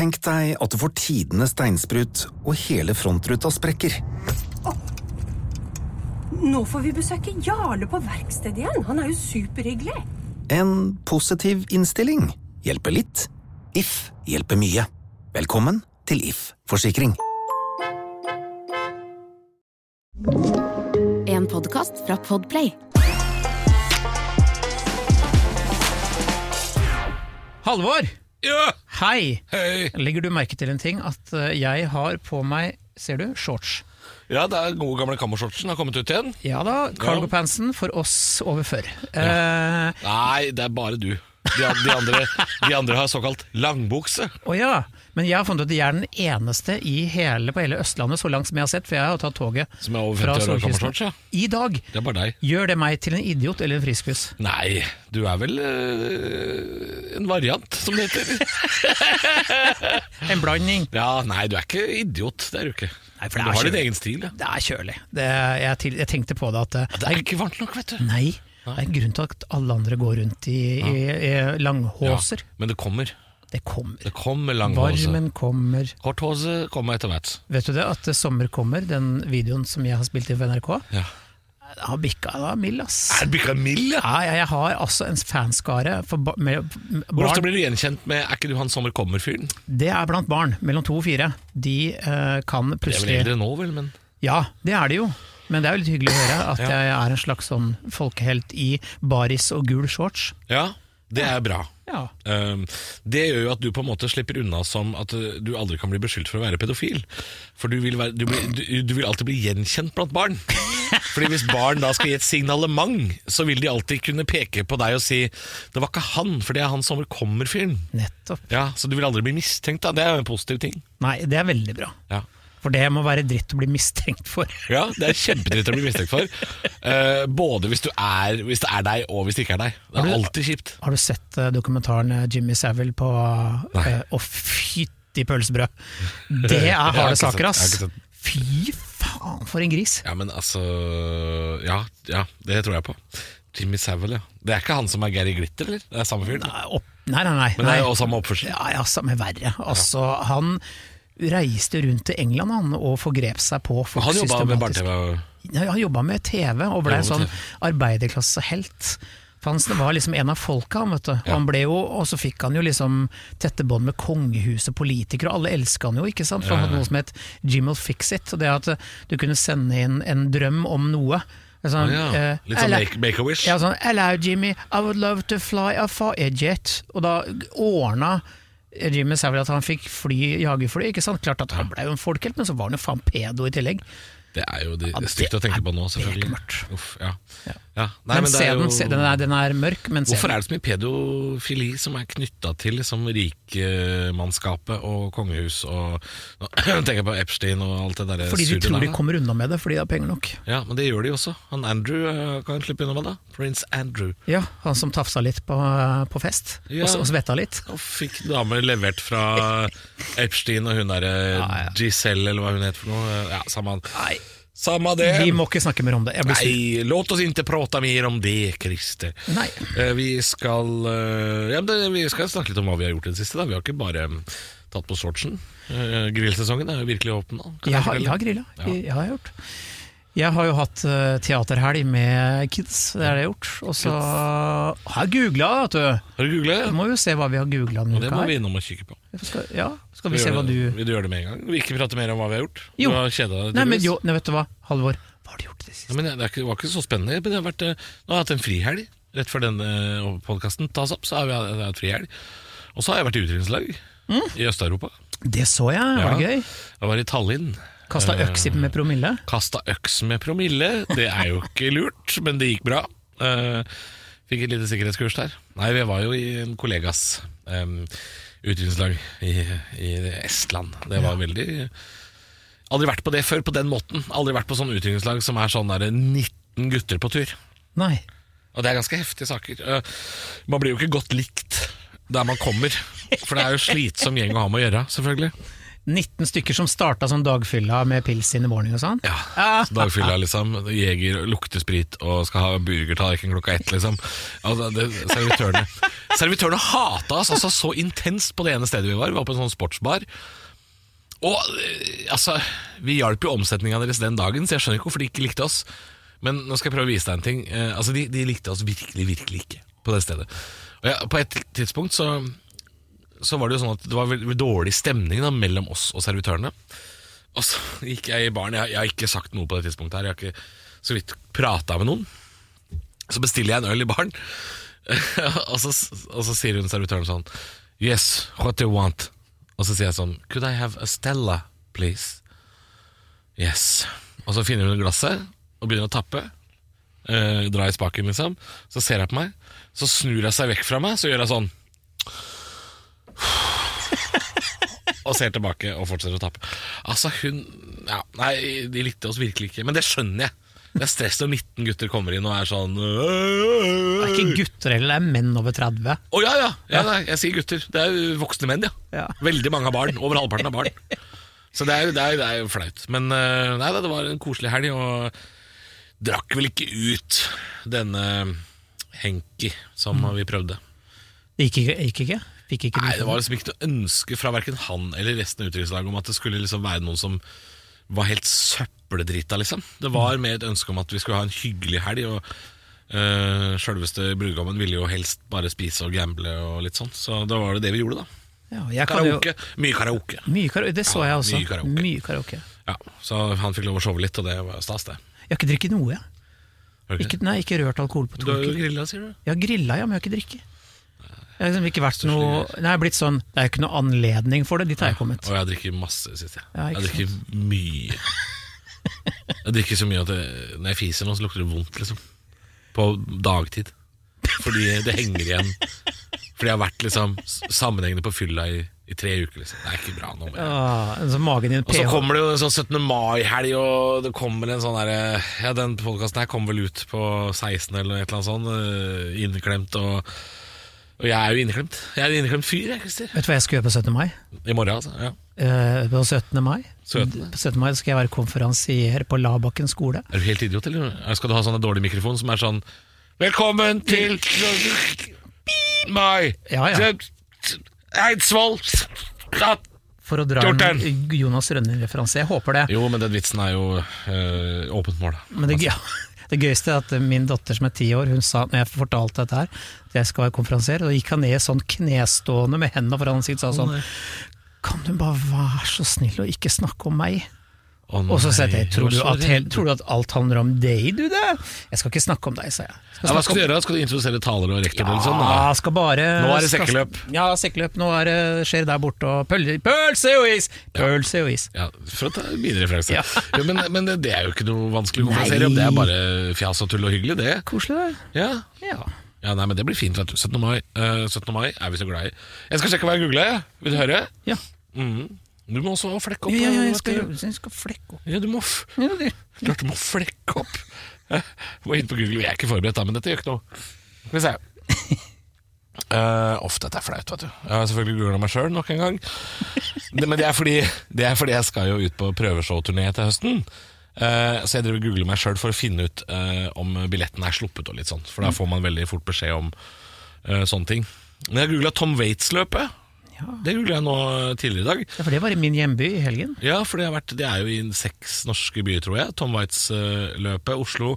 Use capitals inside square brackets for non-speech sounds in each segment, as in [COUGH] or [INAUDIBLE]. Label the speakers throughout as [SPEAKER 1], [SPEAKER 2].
[SPEAKER 1] Tenk deg at du får tidenes steinsprut, og hele frontruta sprekker.
[SPEAKER 2] Nå får vi besøke Jarle på verkstedet igjen. Han er jo superhyggelig.
[SPEAKER 1] En positiv innstilling hjelper litt. If hjelper mye. Velkommen til If forsikring.
[SPEAKER 3] En podkast fra Podplay.
[SPEAKER 4] Halvor!
[SPEAKER 5] Ja,
[SPEAKER 4] Hei!
[SPEAKER 5] hei.
[SPEAKER 4] Legger du merke til en ting? At eh, jeg har på meg, ser du, shorts.
[SPEAKER 5] Ja, det er gode gamle kammershortsen har kommet ut igjen.
[SPEAKER 4] Ja da, cargopantsen for oss over før. Eh,
[SPEAKER 5] Nei, det er bare du. De, de, andre, de andre har såkalt langbukse.
[SPEAKER 4] Å ja, men jeg har funnet ut at jeg er den eneste i hele, på hele Østlandet så langt som jeg har sett, for jeg har tatt toget
[SPEAKER 5] Som er over
[SPEAKER 4] fra
[SPEAKER 5] 50 år og
[SPEAKER 4] Solkysten.
[SPEAKER 5] ja.
[SPEAKER 4] I dag.
[SPEAKER 5] Det er bare deg.
[SPEAKER 4] Gjør det meg til en idiot eller en friskus?
[SPEAKER 5] Nei, du er vel øh, en variant, som det heter. [LAUGHS]
[SPEAKER 4] En blanding.
[SPEAKER 5] Ja, nei, du er ikke idiot. Det er du ikke.
[SPEAKER 4] Nei, for det
[SPEAKER 5] du har
[SPEAKER 4] kjølig.
[SPEAKER 5] din egen stil, ja.
[SPEAKER 4] Det er kjølig. Det, jeg, til, jeg tenkte på det at eh,
[SPEAKER 5] Det er ikke varmt nok, vet du.
[SPEAKER 4] Nei, det er en grunn til at alle andre går rundt i, i, i langhåser.
[SPEAKER 5] Men det kommer.
[SPEAKER 4] Det kommer.
[SPEAKER 5] Det kommer langhåse.
[SPEAKER 4] Varmen kommer.
[SPEAKER 5] Korthåse kommer etter hvert.
[SPEAKER 4] Vet du det, at sommer kommer, den videoen som jeg har spilt inn for NRK,
[SPEAKER 5] Ja.
[SPEAKER 4] den har bikka er mild, ass.
[SPEAKER 5] Er det bikka mild, ja?
[SPEAKER 4] Ja, jeg, har altså en fanskare for ba med, med
[SPEAKER 5] Hvor ofte blir du gjenkjent med 'er ikke du han sommer kommer'-fyren?
[SPEAKER 4] Det er blant barn mellom to og fire. De uh, kan
[SPEAKER 5] Det er vel
[SPEAKER 4] plutselig
[SPEAKER 5] eldre nå, vel, men
[SPEAKER 4] Ja, det er det jo. Men det er jo litt hyggelig å høre at
[SPEAKER 5] Ja.
[SPEAKER 4] jeg er en slags sånn folkehelt i baris og gul shorts.
[SPEAKER 5] Ja, det er bra.
[SPEAKER 4] Ja.
[SPEAKER 5] Um, det gjør jo at du på en måte slipper unna som at uh, du aldri kan bli beskyldt for å være pedofil. For du vil, være, du, blir, du, du vil alltid bli gjenkjent blant barn. [LAUGHS] Fordi Hvis barn da skal gi et signalement, så vil de alltid kunne peke på deg og si 'det var ikke han, for det er han som kommer-fyren'.
[SPEAKER 4] Nettopp.
[SPEAKER 5] Ja, Så du vil aldri bli mistenkt. da Det er jo en positiv ting.
[SPEAKER 4] Nei, det er veldig bra.
[SPEAKER 5] Ja,
[SPEAKER 4] For det må være dritt å bli mistenkt for.
[SPEAKER 5] ja Det er kjempedritt å bli mistenkt for. Uh, både hvis, du er, hvis det er deg, og hvis det ikke er deg. Det er
[SPEAKER 4] du-
[SPEAKER 5] alltid kjipt.
[SPEAKER 4] Har du sett eh, dokumentaren eh, Jimmy Savile på Å, Å, fytti pølsebrød! Det er [LAUGHS] harde saker, ass! Fy faen, for en gris!
[SPEAKER 5] Ja, men altså Ja, ja det tror jeg på. Jimmy Savile, ja. Det er ikke han som er Gary Glitter, eller? Det er samme fyren?
[SPEAKER 4] Nei, nei, nei. nei,
[SPEAKER 5] Men det er jo samme oppførsel.
[SPEAKER 4] Ja, ja, samme verre. Altså, han reiste rundt til England han, og forgrep seg på folk
[SPEAKER 5] Han jobba med.
[SPEAKER 4] Ja, han jobba med TV, og ble en sånn arbeiderklassehelt. For Han var liksom en av folka, han, vet du.
[SPEAKER 5] Ja.
[SPEAKER 4] Han ble jo, og så fikk han jo liksom tette bånd med kongehuset, politikere, og alle elska han jo, ikke sant? For han hadde noe som het Jim'll Fix It, og det at du kunne sende inn en drøm om noe. Sånn,
[SPEAKER 5] Å ja.
[SPEAKER 4] eh,
[SPEAKER 5] Litt sånn make- Make-A-Wish.
[SPEAKER 4] ja, sånn, Hello Jimmy, I would love to fly a fire jet. Og da ordna Jimmy sa vel at han fikk fly, jagerfly. Ikke sant? Klart at Han ble jo en folkehelt, men så var han jo faen pedo i tillegg.
[SPEAKER 5] Det er jo de,
[SPEAKER 4] Ja,
[SPEAKER 5] det er stygt å tenke på nå, selvfølgelig. Uff, ja. Ja. Nei,
[SPEAKER 4] men
[SPEAKER 5] men
[SPEAKER 4] se den, se, den, er, den er mørk, men se
[SPEAKER 5] Hvorfor er det så mye pedofili som er knytta til liksom, rikmannskapet og kongehus og Nå [CLEARS THROAT] tenker jeg på Epstein og alt det der
[SPEAKER 4] Fordi de tror
[SPEAKER 5] der,
[SPEAKER 4] de kommer unna med det, fordi de har penger nok.
[SPEAKER 5] Ja, men det gjør de også. Han Andrew eh, kan slippe unna med det. Prince Andrew.
[SPEAKER 4] Ja, Han som tafsa litt på, på fest,
[SPEAKER 5] Ja.
[SPEAKER 4] og, og svetta litt.
[SPEAKER 5] Og fikk damer levert fra Epstein og hun derre
[SPEAKER 4] Ja, ja.
[SPEAKER 5] Giselle, eller hva hun het for noe. Ja, samme,
[SPEAKER 4] Nei,
[SPEAKER 5] samme det.
[SPEAKER 4] vi må ikke snakke mer om det.
[SPEAKER 5] Nei, låt oss ikke prate mer om det, Christer.
[SPEAKER 4] Nei.
[SPEAKER 5] Eh, Vi skal, eh, ja, vi skal snakke litt om hva vi har gjort i det siste. Da. Vi har ikke bare mm, tatt på shortsen. Eh, Grillsesongen er jo virkelig åpen nå.
[SPEAKER 4] Jeg
[SPEAKER 5] jeg
[SPEAKER 4] har,
[SPEAKER 5] fortelle.
[SPEAKER 4] jeg har grilla.
[SPEAKER 5] Ja.
[SPEAKER 4] Jeg har gjort. Jeg har jo hatt eh, teaterhelg med kids, det er det jeg har gjort. Og så har jeg googla, vet du.
[SPEAKER 5] Har du googlet?
[SPEAKER 4] Vi må jo se hva vi har googla denne
[SPEAKER 5] Det må vi innom og kikke på.
[SPEAKER 4] Skal, ja, skal vi se hva du
[SPEAKER 5] Vil du gjøre det med en gang? Vi ikke prate mer om hva vi har gjort?
[SPEAKER 4] Jo.
[SPEAKER 5] Du har kjeda deg,
[SPEAKER 4] Nei, men jo, nei, vet du hva, Halvor. Hva har du gjort det det
[SPEAKER 5] Ja,
[SPEAKER 4] siste?
[SPEAKER 5] men det, var ikke så spennende. Men det har vært, eh, nå har jeg hatt en frihelg. Rett før denne podkasten tas opp, så har vi jeg hatt frihelg. Og så har jeg vært i utdrikningslag i Øst-Europa.
[SPEAKER 4] Det så jeg, var det
[SPEAKER 5] Ja.
[SPEAKER 4] gøy?
[SPEAKER 5] Jeg var i Tallinn.
[SPEAKER 4] Kasta
[SPEAKER 5] Eh,
[SPEAKER 4] øks med promille.
[SPEAKER 5] Kasta øks med promille. Det er jo ikke lurt, men det gikk bra. Eh, fikk et lite sikkerhetskurs der. Nei, vi var jo i en kollegas um, utdrikningslag i, i Estland. Det var veldig Aldri vært på det før på den måten. Aldri vært på sånn utdrikningslag som er sånn der 19 gutter på tur.
[SPEAKER 4] Nei.
[SPEAKER 5] Og det er ganske heftige saker. Eh, man blir jo ikke godt likt der man kommer. For det er jo slitsom gjeng å ha med å gjøre, selvfølgelig.
[SPEAKER 4] 19 stykker som starta som dagfylla med pils in the morning og sånn.
[SPEAKER 5] Ja,
[SPEAKER 4] Ah,
[SPEAKER 5] så Dagfylla, liksom. Jeger, lukter sprit og skal ha burgertallerken klokka ett, liksom. Altså, det, servitørene Servitørene hata oss altså så intenst på det ene stedet vi var. Vi var på en sånn sportsbar. Og eh, altså, vi hjalp jo omsetninga deres den dagen, så jeg skjønner ikke hvorfor de ikke likte oss. Men nå skal jeg prøve å vise deg en ting. Eh, altså, de, de likte oss virkelig, virkelig ikke på det stedet. Og ja, på et tidspunkt så, så var det jo sånn at det var veldig, dårlig stemning da, mellom oss og servitørene. Og så gikk jeg i baren. Jeg, jeg har ikke sagt noe på det tidspunktet her. Jeg har ikke så vidt prata med noen. Så bestiller jeg en øl i baren, [LAUGHS] og, så, og så sier hun servitøren sånn Yes, what do you want? Og så sier jeg sånn Could I have a Stella, please? Yes. Og så finner hun glasset og begynner å tappe. Eh, dra i spaken, liksom. Så ser hun på meg. Så snur hun seg vekk fra meg, så gjør hun sånn [LAUGHS] og ser tilbake og fortsetter å tappe. Altså, hun ja, Nei, de likte oss virkelig ikke. Men det skjønner jeg. Det er stress når 19 gutter kommer inn og er sånn
[SPEAKER 4] Det er ikke gutter heller, det er menn over 30.
[SPEAKER 5] Å ja, ja. ja nei, jeg sier gutter. Det er voksne menn, ja.
[SPEAKER 4] Ja.
[SPEAKER 5] Veldig mange har barn. Over halvparten har barn. [LAUGHS] Så det er det er, det er jo flaut. Men eh, nei det var en koselig helg, og drakk vel ikke ut denne Henki som vi prøvde.
[SPEAKER 4] Det gikk ikke? Gikk ikke? Fikk ikke
[SPEAKER 5] Nei, det var liksom ikke noe ønske fra hverken han eller resten av utdrikningslaget om at det skulle liksom være noen som var helt søppeldrita, liksom. Det var mer et ønske om at vi skulle ha en hyggelig helg, og uh, sjølveste brudgommen ville jo helst bare spise og gamble og litt sånn, så da var det det vi gjorde, da.
[SPEAKER 4] ja, karaoke. jo.
[SPEAKER 5] Mye karaoke.
[SPEAKER 4] Mye karaoke, det så
[SPEAKER 5] Ja,
[SPEAKER 4] jeg også.
[SPEAKER 5] mye karaoke.
[SPEAKER 4] Mye karaoke.
[SPEAKER 5] Ja, så han fikk lov å sove litt, og det var stas, det.
[SPEAKER 4] Jeg har ikke drikket noe, jeg. Ikke, nei, ikke rørt alkohol på to Du
[SPEAKER 5] har jo
[SPEAKER 4] uker.
[SPEAKER 5] grilla, sier du?
[SPEAKER 4] Har grilla, ja, men jeg har ikke drikket. Jeg har liksom ikke vært noe Nei, blitt sånn Det er jo ikke noe anledning for det, dit har jeg kommet.
[SPEAKER 5] Og jeg drikker masse, syns jeg.
[SPEAKER 4] Ja,
[SPEAKER 5] jeg drikker mye. Jeg drikker så mye at det, når jeg fiser nå, så lukter det vondt, liksom. På dagtid. Fordi det henger igjen. Fordi jeg har vært liksom sammenhengende på fylla i, i tre uker. Liksom. Det er ikke bra nå.
[SPEAKER 4] Ah, så magen din
[SPEAKER 5] Og så kommer det jo en sånn 17. mai-helg, og det kommer en sånn derre Ja, den podkasten her kommer vel ut på 16. eller et eller annet sånt. eh, Inneklemt og Og jeg er jo inneklemt. Jeg er en inneklemt fyr, jeg, Christer.
[SPEAKER 4] Vet du hva jeg skal gjøre på 17. mai?
[SPEAKER 5] I morgen, altså. Ja.
[SPEAKER 4] Eh, på 17. mai
[SPEAKER 5] 17..
[SPEAKER 4] På 17. mai skal jeg være konferansier på Labakken skole.
[SPEAKER 5] Er du helt idiot, eller? Skal du ha sånn en dårlig mikrofon som er sånn Velkommen til mai!
[SPEAKER 4] Ja, ja.
[SPEAKER 5] Eidsvoll!
[SPEAKER 4] For å dra en Jonas Rønning-referanse. Jeg håper det.
[SPEAKER 5] Jo, men den vitsen er jo øh, åpent mål.
[SPEAKER 4] Men det, ja, det gøyeste er at min datter som er ti år, hun sa når jeg fortalte dette her, at jeg skal være konferansier, og gikk han ned sånn knestående med hendene foran ansiktet og sa sånn Kan du bare være så snill å ikke snakke om meg?
[SPEAKER 5] Å,
[SPEAKER 4] Og så sa jeg tror du, at, tror du at alt handler om deg, du det? Jeg skal ikke snakke om deg, sa jeg.
[SPEAKER 5] Ja, hva skal du gjøre? Skal du introdusere talere og rektor? eller sånn,
[SPEAKER 4] Ja,
[SPEAKER 5] da?
[SPEAKER 4] skal bare
[SPEAKER 5] Nå er det
[SPEAKER 4] skal-
[SPEAKER 5] sekkeløp.
[SPEAKER 4] Ja, sekkeløp. Nå er det skjer der borte, og pøl- pølse og is! Pølse og is.
[SPEAKER 5] Ja, for å ta min referanse.
[SPEAKER 4] Ja. [LAUGHS]
[SPEAKER 5] ja. men, men det, det er jo ikke noe vanskelig å konferansere om. Det er bare fjas og tull og hyggelig, det.
[SPEAKER 4] Koselig, det.
[SPEAKER 5] Ja,
[SPEAKER 4] Ja.
[SPEAKER 5] ja nei, men Det blir fint. vet du 17. mai, uh, 17. mai er vi så glad i. Jeg skal sjekke hva jeg googla. Vil du høre?
[SPEAKER 4] Ja.
[SPEAKER 5] Mhm. Du må også flekke opp.
[SPEAKER 4] Ja, ja, jeg skal, jeg skal flekke opp.
[SPEAKER 5] Ja, du må,
[SPEAKER 4] Ja, det.
[SPEAKER 5] klart du må flekke opp. Jeg Må inn på Google. jeg er ikke forberedt, da, men dette gjør ikke noe. Skal vi se. [LAUGHS] Uh, at dette er flaut, vet du. Jeg har selvfølgelig googla meg sjøl nok en gang. Det, men det er, fordi, det er fordi jeg skal jo ut på prøveshowturné til høsten. Uh, så jeg driver og googler meg sjøl for å finne ut uh, om billetten er sluppet og litt sånn. For da får man veldig fort beskjed om eh, sånne ting. Men jeg googla Tom Waits-løpet.
[SPEAKER 4] Ja.
[SPEAKER 5] Det googla jeg nå tidligere i dag.
[SPEAKER 4] Ja, for det var i min hjemby i helgen.
[SPEAKER 5] Ja, for det, har vært, det er jo i seks norske byer, tror jeg. Tom Waitz-løpet. Oslo,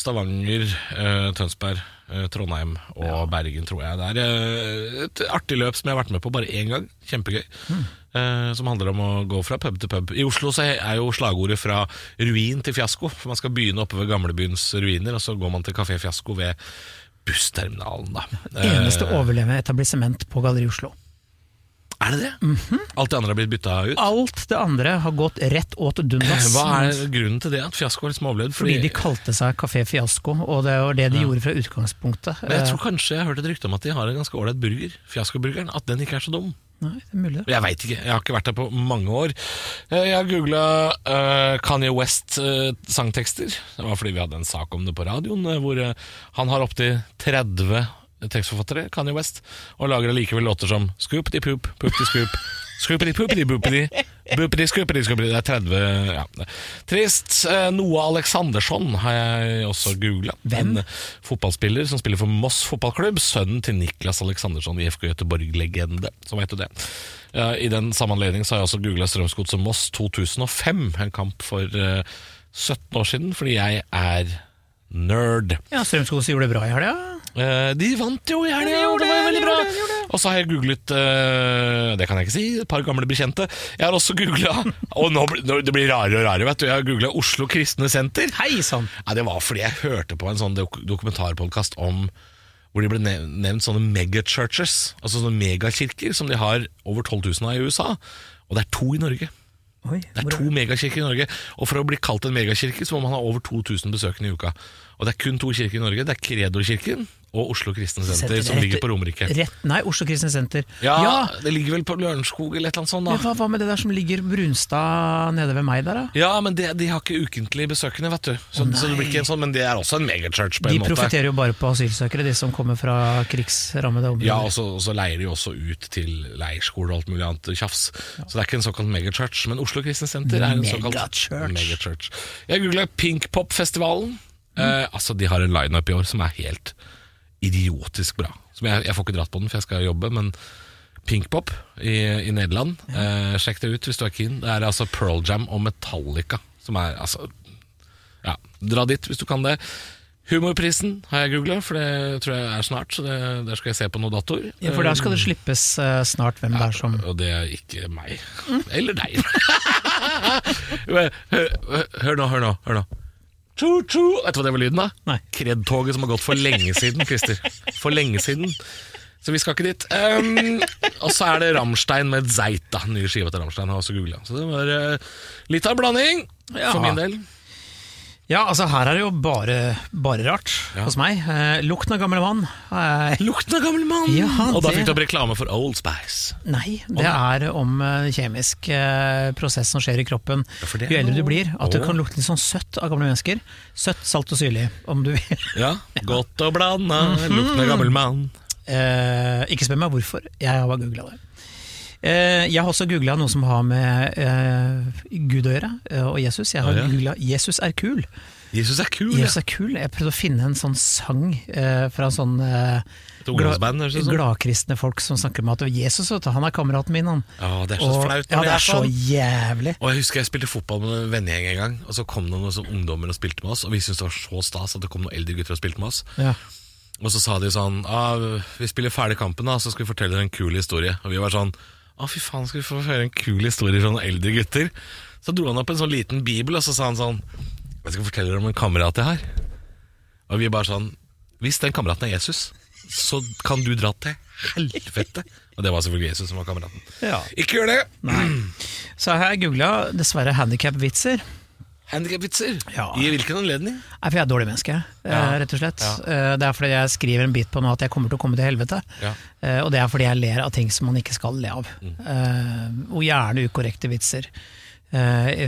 [SPEAKER 5] Stavanger, eh, Tønsberg, eh, Trondheim og Bergen, tror jeg. Det er eh, et artig løp som jeg har vært med på bare én gang. Kjempegøy. Eh, som handler om å gå fra pub til pub. I Oslo så er jo slagordet 'fra ruin til fiasko'. For Man skal begynne oppe ved gamlebyens ruiner, og så går man til Kafé Fiasko ved bussterminalen, da.
[SPEAKER 4] Eneste
[SPEAKER 5] Eh,
[SPEAKER 4] overlevende etablissement på Galleri Oslo.
[SPEAKER 5] Er det det? Alt det andre har blitt bytta ut?
[SPEAKER 4] Alt det andre har gått rett åt dundas.
[SPEAKER 5] Hva er grunnen til det? At fiasko har liksom overlevd?
[SPEAKER 4] Fordi de kalte seg Kafé Fiasko, og det var det de gjorde fra utgangspunktet.
[SPEAKER 5] Men jeg
[SPEAKER 4] Eh,
[SPEAKER 5] tror kanskje jeg har hørt et rykte om at de har en ganske ålreit burger. Fiaskoburgeren. At den ikke er så dum.
[SPEAKER 4] Nei, det er mulig.
[SPEAKER 5] Jeg veit ikke, jeg har ikke vært der på mange år. Eh, Jeg har googla Kanye West-sangtekster. sangtekster. Det var fordi vi hadde en sak om det på radioen, uh, hvor eh, han har opptil 30 tekstforfattere, Kanye West, og lager allikevel låter som Scoopity poop, poopity scoop, scoopity poopity boopity, boopity scoopity scoopity Det er 30 ja. Trist. Noah Alexandersson har jeg også googla. En fotballspiller som spiller for Moss fotballklubb. Sønnen til Niklas Alexandersson, IFK Göteborg-legende, som heter det. I den samme anledning har jeg også googla Strømsgodset Moss 2005. En kamp for eh, 17 år siden, fordi jeg er nerd.
[SPEAKER 4] Ja, Strømsgodset gjorde det bra i helga.
[SPEAKER 5] Eh, de vant jo i helga,
[SPEAKER 4] ja,
[SPEAKER 5] og det var
[SPEAKER 4] det,
[SPEAKER 5] veldig
[SPEAKER 4] de
[SPEAKER 5] bra.
[SPEAKER 4] gjorde de gjorde.
[SPEAKER 5] Og så har jeg googlet eh, Det kan jeg ikke si, et par gamle bekjente. Jeg har også googla [LAUGHS] Og nå, nå, det blir rarere og rarere, vet du. Jeg har googla Oslo Kristne Senter.
[SPEAKER 4] Hei sann!
[SPEAKER 5] Ja, det var fordi jeg hørte på en sånn dok dokumentarpodkast om hvor de ble nevnt sånne megachurches, altså sånne megakirker som de har over 12 000 av i USA. Og det er to i Norge.
[SPEAKER 4] Oi,
[SPEAKER 5] Det er to megakirker i Norge, og for å bli kalt en megakirke så må man ha over 2000 besøkende i uka. Og det er kun to kirker i Norge. Det er Kredo-kirken og Oslo Kristne Senter, som ligger på Romerike.
[SPEAKER 4] Rett, nei, Oslo Kristne Senter.
[SPEAKER 5] Ja, det ligger vel på Lørenskog eller et eller annet sånt,
[SPEAKER 4] Men
[SPEAKER 5] da.
[SPEAKER 4] hva, hva med det der som ligger Brunstad nede ved meg der, da?
[SPEAKER 5] Ja, men det, de har ikke ukentlig besøkende, vet du. Så,
[SPEAKER 4] oh,
[SPEAKER 5] så det blir ikke en sånn, Men det er også en megachurch på
[SPEAKER 4] De
[SPEAKER 5] en måte.
[SPEAKER 4] profitterer jo bare på asylsøkere, de som kommer fra krigsrammede områder.
[SPEAKER 5] Ja, og så, og så leier de også ut til leirskole og alt mulig annet tjafs. Så det er ikke en såkalt megachurch. Men Oslo Kristne Senter er en såkalt
[SPEAKER 4] Megachurch.
[SPEAKER 5] megachurch. Jeg googla Pinkpop-festivalen. Eh, altså, De har en lineup i år som er helt idiotisk bra. Jeg, jeg får ikke dratt på den, for jeg skal jobbe, men Pinkpop i, i Nederland, eh, sjekk det ut hvis du er keen. Det er altså Pearl Jam og Metallica som er altså Ja, dra dit hvis du kan det. Humorprisen har jeg googla, for det tror jeg er snart. Så det, der skal jeg se på noen datoer.
[SPEAKER 4] Ja, for der skal det slippes uh, snart hvem det er som
[SPEAKER 5] Og det er ikke meg. Eller deg. [LAUGHS] hør, hør, hør nå, hør nå. Hør nå. Tjo, tjo. Vet du hva det var lyden av? Kred-toget som har gått for lenge siden, Christer. For lenge siden. Så vi skal ikke dit. Um, og så er det Ramstein med Zeita, nye skiva til Ramstein Har også googlet. Så det var uh, litt av en blanding,
[SPEAKER 4] Ja.
[SPEAKER 5] for min del.
[SPEAKER 4] Ja, altså her er det jo bare, bare rart
[SPEAKER 5] Ja.
[SPEAKER 4] hos meg. Eh, lukten av gammel mann. Eh,
[SPEAKER 5] Lukten av gammel mann!
[SPEAKER 4] Ja,
[SPEAKER 5] og da fikk du opp reklame for Old Spice.
[SPEAKER 4] nei, det er om eh, kjemisk eh, prosess som skjer i kroppen jo eldre du blir. At oh.
[SPEAKER 5] du
[SPEAKER 4] kan lukte litt sånn søtt av gamle mennesker. Søtt, salt og syrlig, om du vil.
[SPEAKER 5] Ja, [LAUGHS] Godt og blanda, lukten av gammel mann.
[SPEAKER 4] Eh, ikke spør meg hvorfor, jeg har bare googla det. Eh, jeg har også googla noe som har med eh, Gud å gjøre, eh, og Jesus. Jeg har
[SPEAKER 5] Ja, ja.
[SPEAKER 4] googla 'Jesus er kul'.
[SPEAKER 5] Jesus er kul.
[SPEAKER 4] Jesus er kul. Jeg prøvde å finne en sånn sang eh, fra sånn eh,
[SPEAKER 5] gladkristne
[SPEAKER 4] gladkristne folk som snakker om at Jesus vet du, han er kameraten min. Han.
[SPEAKER 5] Ja, det er så
[SPEAKER 4] Og-
[SPEAKER 5] flaut
[SPEAKER 4] Ja,
[SPEAKER 5] det er
[SPEAKER 4] så
[SPEAKER 5] sånn.
[SPEAKER 4] jævlig.
[SPEAKER 5] Og jeg husker jeg spilte fotball med en vennegjeng en gang, og så kom det noen sånn ungdommer og spilte med oss, og vi syntes det var så stas at det kom noen eldre gutter og spilte med oss.
[SPEAKER 4] Ja.
[SPEAKER 5] Og så sa de sånn ah, Vi spiller ferdig kampen, da, så skal vi fortelle dere en kul historie. Og vi var sånn Å, fy faen, skal vi få høre en kul historie fra noen eldre gutter? Så dro han opp en sånn liten bibel, og så sa han sånn Jeg skal fortelle dere om en kamerat jeg har. Og vi bare sånn Hvis den kameraten er Jesus, så kan du dra til helvete. Og det var selvfølgelig Jesus som var kameraten.
[SPEAKER 4] Ja.
[SPEAKER 5] Ikke gjør det! Nei.
[SPEAKER 4] Så har jeg googla dessverre handikap-vitser.
[SPEAKER 5] Handikapvitser.
[SPEAKER 4] Ja.
[SPEAKER 5] I hvilken anledning?
[SPEAKER 4] Nei, for jeg er et dårlig menneske, eh,
[SPEAKER 5] Ja.
[SPEAKER 4] rett og slett.
[SPEAKER 5] Ja.
[SPEAKER 4] Eh, Det er fordi jeg skriver en bit på nå at jeg kommer til å komme til helvete.
[SPEAKER 5] Ja.
[SPEAKER 4] Eh, Og det er fordi jeg ler av ting som man ikke skal le av.
[SPEAKER 5] Mm.
[SPEAKER 4] Og gjerne ukorrekte vitser.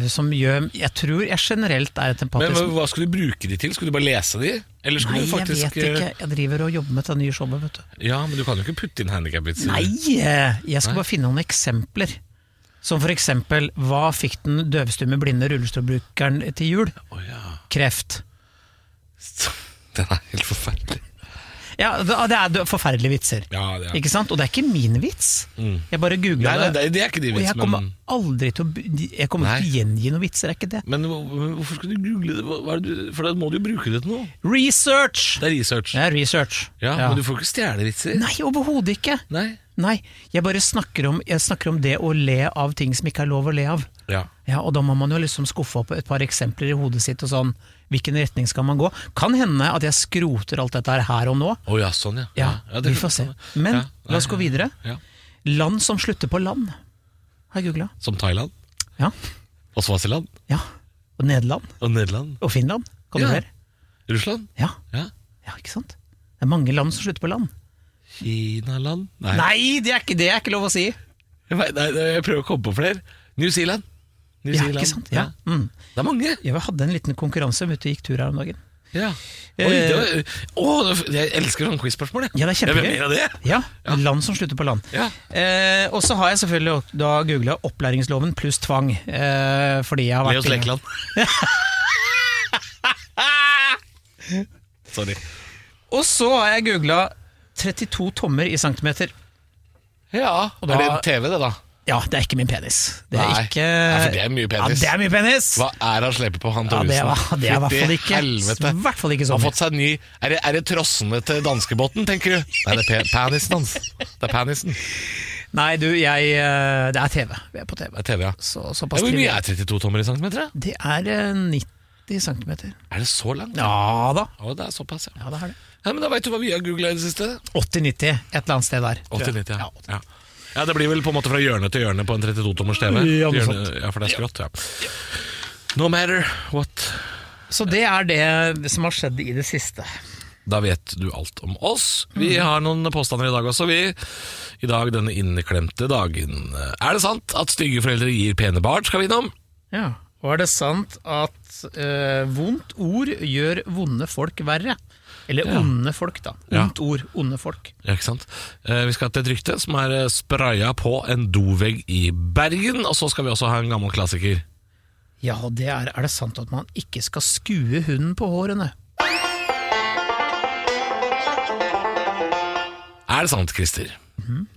[SPEAKER 4] Som gjør Jeg tror jeg generelt er et
[SPEAKER 5] Men
[SPEAKER 4] empatisk
[SPEAKER 5] hva, hva skulle du bruke de til? Skulle du bare lese de? Eller skulle
[SPEAKER 4] Nei,
[SPEAKER 5] du faktisk
[SPEAKER 4] jeg vet ikke. Jeg driver og jobber med det nye showet, vet du.
[SPEAKER 5] Ja, men du kan jo ikke putte inn handikapvitser.
[SPEAKER 4] Nei! Jeg skal bare finne noen eksempler. Som for eksempel, hva fikk den døvstumme blinde rullestolbrukeren til jul?
[SPEAKER 5] Oh, ja.
[SPEAKER 4] Kreft. [LAUGHS]
[SPEAKER 5] Den er helt forferdelig.
[SPEAKER 4] Ja, det er forferdelige vitser.
[SPEAKER 5] Ja, det er.
[SPEAKER 4] Ikke sant? Og det er ikke min vits. Jeg bare
[SPEAKER 5] Nei,
[SPEAKER 4] googla det.
[SPEAKER 5] det, det er ikke din
[SPEAKER 4] Og jeg kommer aldri til å Jeg kommer til å gjengi noen vitser, er ikke det?
[SPEAKER 5] men hvor- hvor- hvorfor skal du google det? Det du, for da må du jo bruke det til noe.
[SPEAKER 4] Research!
[SPEAKER 5] Det er research.
[SPEAKER 4] Det er research.
[SPEAKER 5] Ja, Men du får ikke stjele vitser.
[SPEAKER 4] Nei, overhodet ikke.
[SPEAKER 5] Nei.
[SPEAKER 4] Nei, jeg bare snakker om, jeg snakker om det å le av ting som ikke er lov å le av.
[SPEAKER 5] Ja.
[SPEAKER 4] Ja, og da må man jo liksom skuffe opp et par eksempler i hodet sitt og sånn. Hvilken retning skal man gå? Kan hende at jeg skroter alt dette her og nå.
[SPEAKER 5] Å ja, sånn ja.
[SPEAKER 4] Ja,
[SPEAKER 5] det
[SPEAKER 4] vi får se. Men
[SPEAKER 5] Ja,
[SPEAKER 4] la oss gå videre.
[SPEAKER 5] Ja.
[SPEAKER 4] Land som slutter på land, har jeg googla.
[SPEAKER 5] Som Thailand,
[SPEAKER 4] Ja.
[SPEAKER 5] og Svasiland,
[SPEAKER 4] ja. Og Nederland.
[SPEAKER 5] og Nederland,
[SPEAKER 4] Og Finland. Kan du
[SPEAKER 5] Ja. Russland,
[SPEAKER 4] Ja.
[SPEAKER 5] ja.
[SPEAKER 4] ja, ikke sant? Det er mange land som slutter på land.
[SPEAKER 5] Kinaland Nei,
[SPEAKER 4] Nei, det er ikke, det er ikke lov å si!
[SPEAKER 5] Jeg, vet- nei, jeg prøver å komme på flere. New Zealand. New
[SPEAKER 4] Ja, ikke sant? Ja. Mm.
[SPEAKER 5] Det er mange.
[SPEAKER 4] Jeg hadde en liten konkurranse ute og gikk tur her om dagen.
[SPEAKER 5] Ja. Oi, det var, å, jeg elsker sånne quiz-spørsmål. jeg.
[SPEAKER 4] Ja, det er
[SPEAKER 5] Jeg vil
[SPEAKER 4] kjempegøy.
[SPEAKER 5] mer av det.
[SPEAKER 4] Ja, land som slutter på land.
[SPEAKER 5] Ja.
[SPEAKER 4] Eh, og så har jeg selvfølgelig da googla opplæringsloven pluss tvang. Eh, fordi jeg har vært
[SPEAKER 5] Leos
[SPEAKER 4] inne-
[SPEAKER 5] Lekeland. [LAUGHS] Sorry.
[SPEAKER 4] Og så har jeg googla 32 tommer i centimeter.
[SPEAKER 5] Ja,
[SPEAKER 4] Og da,
[SPEAKER 5] Er det en TV, det, da?
[SPEAKER 4] Ja, det er ikke min penis. Det er
[SPEAKER 5] Nei.
[SPEAKER 4] ikke
[SPEAKER 5] Ja, for det er mye penis.
[SPEAKER 4] Ja, det er mye penis!
[SPEAKER 5] Hva er han sleper på, han Thoresen?
[SPEAKER 4] Ja, det er i hvert fall ikke
[SPEAKER 5] helvete.
[SPEAKER 4] Hvert fall ikke så
[SPEAKER 5] Han har
[SPEAKER 4] mye.
[SPEAKER 5] fått seg ny Er det, er det trossene til danskebåten, tenker du? Nei, det er penisen hans. Det er penisen.
[SPEAKER 4] Nei, du, jeg eh, Det er TV. Vi er på TV.
[SPEAKER 5] Det er TV, ja.
[SPEAKER 4] Så,
[SPEAKER 5] ja hvor mye er 32 tommer i centimeter? da?
[SPEAKER 4] Det er eh, 90 centimeter.
[SPEAKER 5] Er det så langt?
[SPEAKER 4] Ja da.
[SPEAKER 5] Å, det er såpass, ja.
[SPEAKER 4] Ja, det er det.
[SPEAKER 5] Ja men Da veit du hva vi har googla i det siste.
[SPEAKER 4] 80-90, et eller annet sted der.
[SPEAKER 5] 80-90, ja.
[SPEAKER 4] Ja,
[SPEAKER 5] ja. Det blir vel på en måte fra hjørne til hjørne på en 32-tommers TV.
[SPEAKER 4] Ja,
[SPEAKER 5] For det er skrått, ja. No matter what.
[SPEAKER 4] Så det er det som har skjedd i det siste.
[SPEAKER 5] Da vet du alt om oss. Vi har noen påstander i dag også, vi. I dag denne inneklemte dagen. Er det sant at stygge foreldre gir pene barn, skal vi innom?
[SPEAKER 4] Ja. Og er det sant at eh, vondt ord gjør vonde folk verre? Eller
[SPEAKER 5] Ja.
[SPEAKER 4] onde folk, da.
[SPEAKER 5] Ja.
[SPEAKER 4] Ondt ord, onde folk.
[SPEAKER 5] Ja, ikke sant? Eh, vi skal til et rykte som er eh, spraya på en dovegg i Bergen. Og så skal vi også ha en gammel klassiker.
[SPEAKER 4] Ja, det er, er det sant at man ikke skal skue hunden på hårene?
[SPEAKER 5] Er det sant, Christer?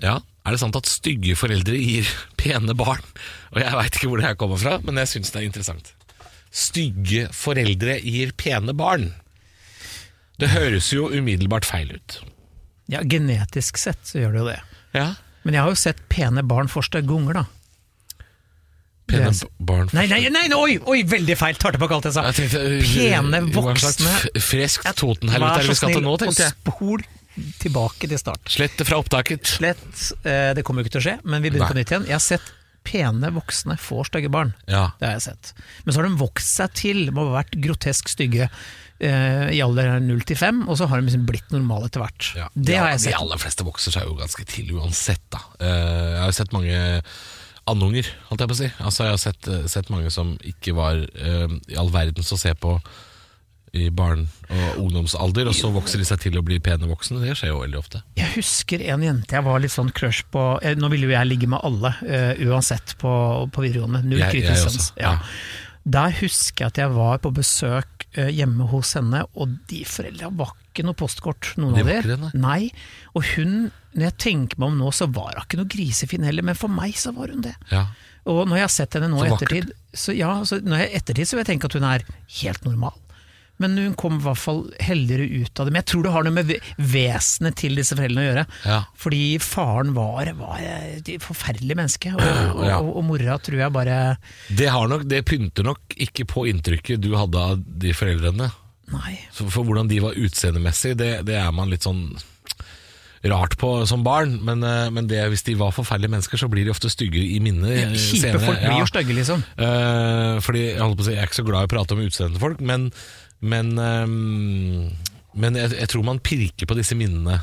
[SPEAKER 5] Ja, er det sant at stygge foreldre gir [LAUGHS] pene barn? Og jeg veit ikke hvor det her kommer fra, men jeg syns det er interessant. Stygge foreldre gir pene barn. Det høres jo umiddelbart feil ut.
[SPEAKER 4] Ja, genetisk sett så gjør det jo det.
[SPEAKER 5] Ja,
[SPEAKER 4] Men jeg har jo sett pene barn for stygge da.
[SPEAKER 5] Pene barn
[SPEAKER 4] Nei, nei, nei, nei, oi, oi, veldig feil! Tar tilbake alt jeg sa.
[SPEAKER 5] Jeg tenkte, øh,
[SPEAKER 4] Pene voksne
[SPEAKER 5] Freskt Totenhelvete er vi skal til nå, tenkte jeg.
[SPEAKER 4] spol tilbake til start.
[SPEAKER 5] Slett det fra opptaket.
[SPEAKER 4] Slett, eh, det kommer jo ikke til å skje, men vi begynner på nytt igjen. Jeg har sett pene voksne få stygge barn.
[SPEAKER 5] Ja.
[SPEAKER 4] Det har jeg sett. Men så har de vokst seg til med å ha vært grotesk stygge eh, i alder 0 til 5, og så har de liksom blitt normale etter hvert.
[SPEAKER 5] Ja,
[SPEAKER 4] det
[SPEAKER 5] de,
[SPEAKER 4] har jeg sett.
[SPEAKER 5] De aller fleste vokser seg jo ganske til uansett, da. Eh, jeg har jo sett mange andunger, holdt jeg på å si. Altså, jeg har sett, eh, sett mange som ikke var eh, i all verdens å se på i barn- og ungdomsalder, og så vokser de seg til å bli pene voksne. Det skjer jo veldig ofte.
[SPEAKER 4] Jeg husker en jente jeg var litt sånn crush på Nå ville jo jeg ligge med alle, uh, uansett på, på videregående. Null kritisk sans.
[SPEAKER 5] ja.
[SPEAKER 4] Der husker jeg at jeg var på besøk hjemme hos henne, og de foreldra var ikke noe postkort, noen
[SPEAKER 5] De
[SPEAKER 4] av
[SPEAKER 5] de
[SPEAKER 4] dem. nei. Og hun, når jeg tenker meg om nå, så var hun ikke noe grisefin heller, men for meg så var hun det.
[SPEAKER 5] Ja.
[SPEAKER 4] Og når jeg har sett henne nå i ettertid, så, ja, så når jeg ettertid så vil jeg tenke at hun er helt normal. Men hun kom i hvert fall heldigere ut av det. Men jeg tror det har noe med ve- vesenet til disse foreldrene å gjøre.
[SPEAKER 5] Ja.
[SPEAKER 4] Fordi faren var, var et forferdelig menneske, og, og, og, og mora tror jeg bare
[SPEAKER 5] Det, har nok, det pynter nok ikke på inntrykket du hadde av de foreldrene.
[SPEAKER 4] Nei.
[SPEAKER 5] For, for hvordan de var utseendemessig, det, det er man litt sånn rart på som barn. Men, eh, men det, hvis de var forferdelige mennesker, så blir de ofte stygge i minnet.
[SPEAKER 4] Kjipe folk blir
[SPEAKER 5] Ja.
[SPEAKER 4] stygge, liksom.
[SPEAKER 5] Uh, fordi jeg, holdt på å si, jeg er ikke så glad i å prate om utseendet til folk, men, men, eh, men jeg, jeg tror man pirker på disse minnene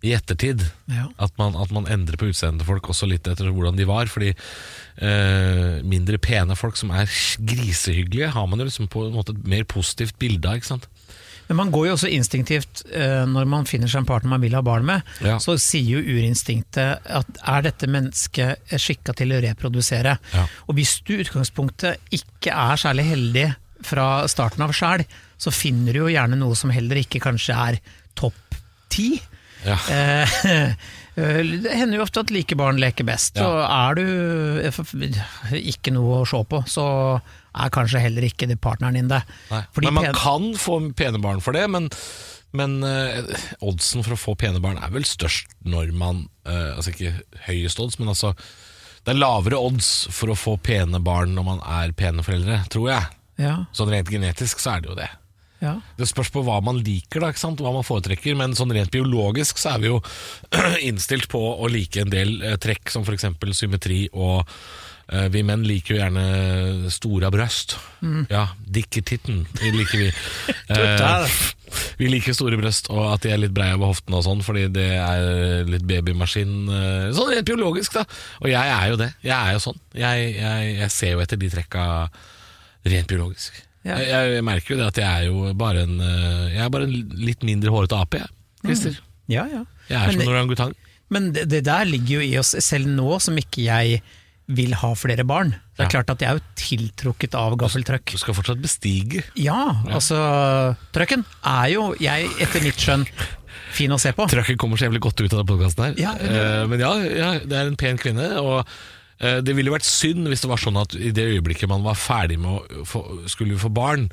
[SPEAKER 5] i ettertid.
[SPEAKER 4] Ja.
[SPEAKER 5] At, man, at man endrer på utseendet til folk også litt etter hvordan de var. Fordi eh, mindre pene folk som er grisehyggelige, har man jo liksom på en måte et mer positivt bilde av. ikke sant?
[SPEAKER 4] Men man går jo også instinktivt eh, når man finner seg en partner man vil ha barn med.
[SPEAKER 5] Ja.
[SPEAKER 4] Så sier jo urinstinktet at er dette mennesket skikka til å reprodusere?
[SPEAKER 5] Ja.
[SPEAKER 4] Og hvis du i utgangspunktet ikke er særlig heldig fra starten av sjæl, så finner du jo gjerne noe som heller ikke kanskje er topp ti.
[SPEAKER 5] Ja.
[SPEAKER 4] Eh, [LAUGHS] Det hender jo ofte at like barn leker best,
[SPEAKER 5] Ja.
[SPEAKER 4] og er du eh, ikke noe å se på, så er kanskje heller ikke det partneren din det.
[SPEAKER 5] Men man kan få pene barn for det, men, men eh, oddsen for å få pene barn er vel størst når man eh, Altså ikke høyest odds, men altså Det er lavere odds for å få pene barn når man er pene foreldre, tror jeg.
[SPEAKER 4] Ja,
[SPEAKER 5] Sånn rent genetisk så er det jo det.
[SPEAKER 4] ja.
[SPEAKER 5] Det spørs på hva man liker, da, ikke sant? hva man foretrekker. Men sånn rent biologisk så er vi jo [CLEARS THROAT] innstilt på å like en del eh, trekk, som f.eks. symmetri og eh, vi menn liker jo gjerne store brøst. Ja, dickertitten liker vi. [LAUGHS] Eh, vi liker store brøst, og at de er litt breie over hoftene og sånn, fordi det er litt babymaskin. eh, Sånn rent biologisk, da. Og jeg er jo det. Jeg er jo sånn. Jeg, jeg, jeg ser jo etter de trekka rent biologisk.
[SPEAKER 4] Ja.
[SPEAKER 5] Jeg, jeg merker jo det at jeg er jo bare en eh, Jeg er bare en litt mindre hårete ape, jeg. Christer.
[SPEAKER 4] Ja, ja.
[SPEAKER 5] Jeg er
[SPEAKER 4] Men
[SPEAKER 5] som
[SPEAKER 4] det-
[SPEAKER 5] en orangutang.
[SPEAKER 4] Men det, det der ligger jo i oss, selv nå som ikke jeg vil ha flere barn. Det er klart at jeg er jo tiltrukket av gaffeltrøkk.
[SPEAKER 5] Du skal fortsatt bestige.
[SPEAKER 4] Ja, altså Trøkken er jo, jeg etter mitt skjønn, fin å se på.
[SPEAKER 5] Trøkken kommer så jævlig godt ut av denne podkasten her.
[SPEAKER 4] Ja.
[SPEAKER 5] Eh, men ja, ja, det er en pen kvinne. Og det ville vært synd hvis det var sånn at i det øyeblikket man var ferdig med å få, skulle få barn,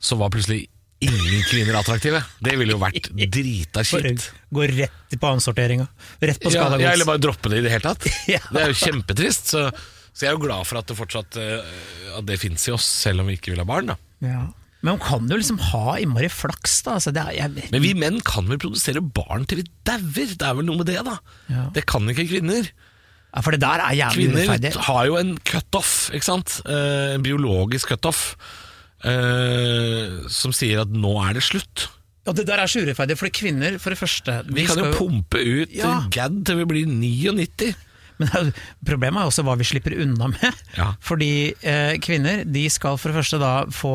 [SPEAKER 5] så var plutselig ingen kvinner attraktive. Det ville jo vært [LAUGHS] drita kjipt.
[SPEAKER 4] Gå rett på annensorteringa. Rett på
[SPEAKER 5] Ja,
[SPEAKER 4] skada
[SPEAKER 5] ja, eller bare droppe det i det hele tatt. [LAUGHS] Det er jo kjempetrist. Så, så jeg er jo glad for at det fortsatt eh, At det fins i oss, selv om vi ikke vil ha barn. da
[SPEAKER 4] Ja. Men man kan jo liksom ha innmari flaks, da. Altså, det er, jeg,
[SPEAKER 5] Men vi menn kan vel produsere barn til vi dauer? Det er vel noe med det, da?
[SPEAKER 4] Ja.
[SPEAKER 5] Det kan ikke kvinner.
[SPEAKER 4] Ja, for det der er jævlig
[SPEAKER 5] Kvinner
[SPEAKER 4] urettferdig.
[SPEAKER 5] har jo en cutoff, ikke sant? Eh, en biologisk cutoff. eh, som sier at nå er det slutt.
[SPEAKER 4] Ja, det der er så urettferdig, for kvinner, for det første
[SPEAKER 5] Vi kan jo pumpe ut
[SPEAKER 4] Ja.
[SPEAKER 5] gadd til vi blir 99.
[SPEAKER 4] Men jo- problemet er også hva vi slipper unna med.
[SPEAKER 5] Ja.
[SPEAKER 4] Fordi eh, kvinner de skal for det første da få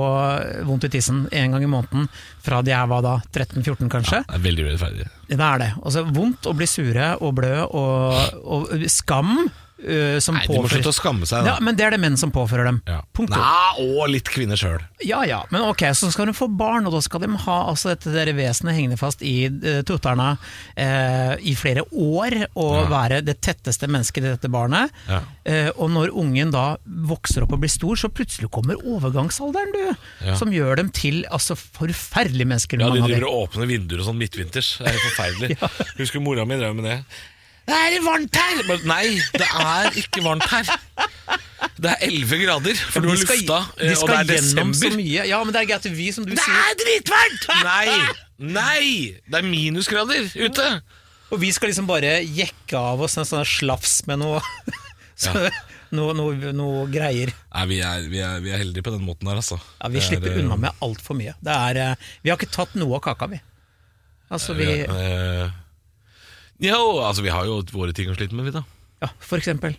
[SPEAKER 4] vondt i tissen en gang i måneden fra de er hva da, 13-14 kanskje.
[SPEAKER 5] Det er veldig urettferdig.
[SPEAKER 4] Det er det. Altså Vondt å bli sure og blø og, og skam eh, som
[SPEAKER 5] Nei, de må slutte å skamme seg, da.
[SPEAKER 4] Ja, Men det er det menn som påfører dem.
[SPEAKER 5] Ja.
[SPEAKER 4] Punktum.
[SPEAKER 5] Nei, og litt kvinner sjøl.
[SPEAKER 4] Ja ja, men ok, så skal de få barn, og da skal de ha altså, dette der vesenet hengende fast i uh, tutterna uh, i flere år, og
[SPEAKER 5] Ja.
[SPEAKER 4] være det tetteste mennesket til dette barnet.
[SPEAKER 5] Ja.
[SPEAKER 4] Uh, og når ungen da vokser opp og blir stor, så plutselig kommer overgangsalderen, du. Som gjør dem til altså, forferdelige mennesker.
[SPEAKER 5] Ja, de driver og åpner vinduer og sånn midtvinters. Det er forferdelig. [LAUGHS] Husker mora mi drev med det. Det er varmt her! Men nei, det er ikke varmt her. Det er 11 grader, for du har
[SPEAKER 4] skal-
[SPEAKER 5] lufta,
[SPEAKER 4] de
[SPEAKER 5] skal og det er
[SPEAKER 4] desember. så mye. Ja, men det er greit vi, som du
[SPEAKER 5] Det
[SPEAKER 4] sier
[SPEAKER 5] er dritvarmt! [LAUGHS] Nei! Nei! Det er minusgrader ute!
[SPEAKER 4] Og vi skal liksom bare jekke av oss en sånn slafs med noe, [LAUGHS] så, noe, noe, noe greier.
[SPEAKER 5] Nei, vi er, vi, er, vi er heldige på den måten der, altså.
[SPEAKER 4] Ja, Vi
[SPEAKER 5] Det er,
[SPEAKER 4] slipper
[SPEAKER 5] er,
[SPEAKER 4] unna med altfor mye. Det er, eh, vi har ikke tatt noe av kaka, vi. Altså, vi
[SPEAKER 5] eh, Jo, altså vi har jo våre ting å slite med, vi da.
[SPEAKER 4] Ja, for eksempel.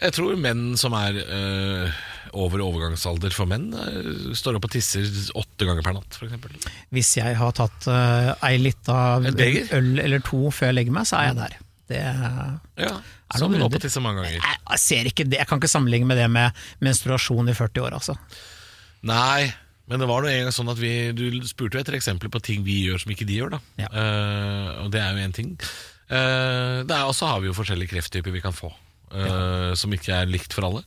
[SPEAKER 5] Jeg tror menn som er øh, over overgangsalder for menn, øh, står opp og tisser åtte ganger per natt, f.eks.
[SPEAKER 4] Hvis jeg har tatt øh, ei lita øl eller to før jeg legger meg, så er jeg der. Det
[SPEAKER 5] Ja, er
[SPEAKER 4] noen runder? jeg, jeg ser ikke det. Jeg kan ikke sammenligne med det med menstruasjon i 40 år, altså.
[SPEAKER 5] Nei, men det var noe en gang sånn at vi Du spurte jo etter eksempler på ting vi gjør som ikke de gjør, da.
[SPEAKER 4] Ja.
[SPEAKER 5] uh, og det er jo én ting. Uh, og så har vi jo forskjellige krefttyper vi kan få, eh, som ikke er likt for alle.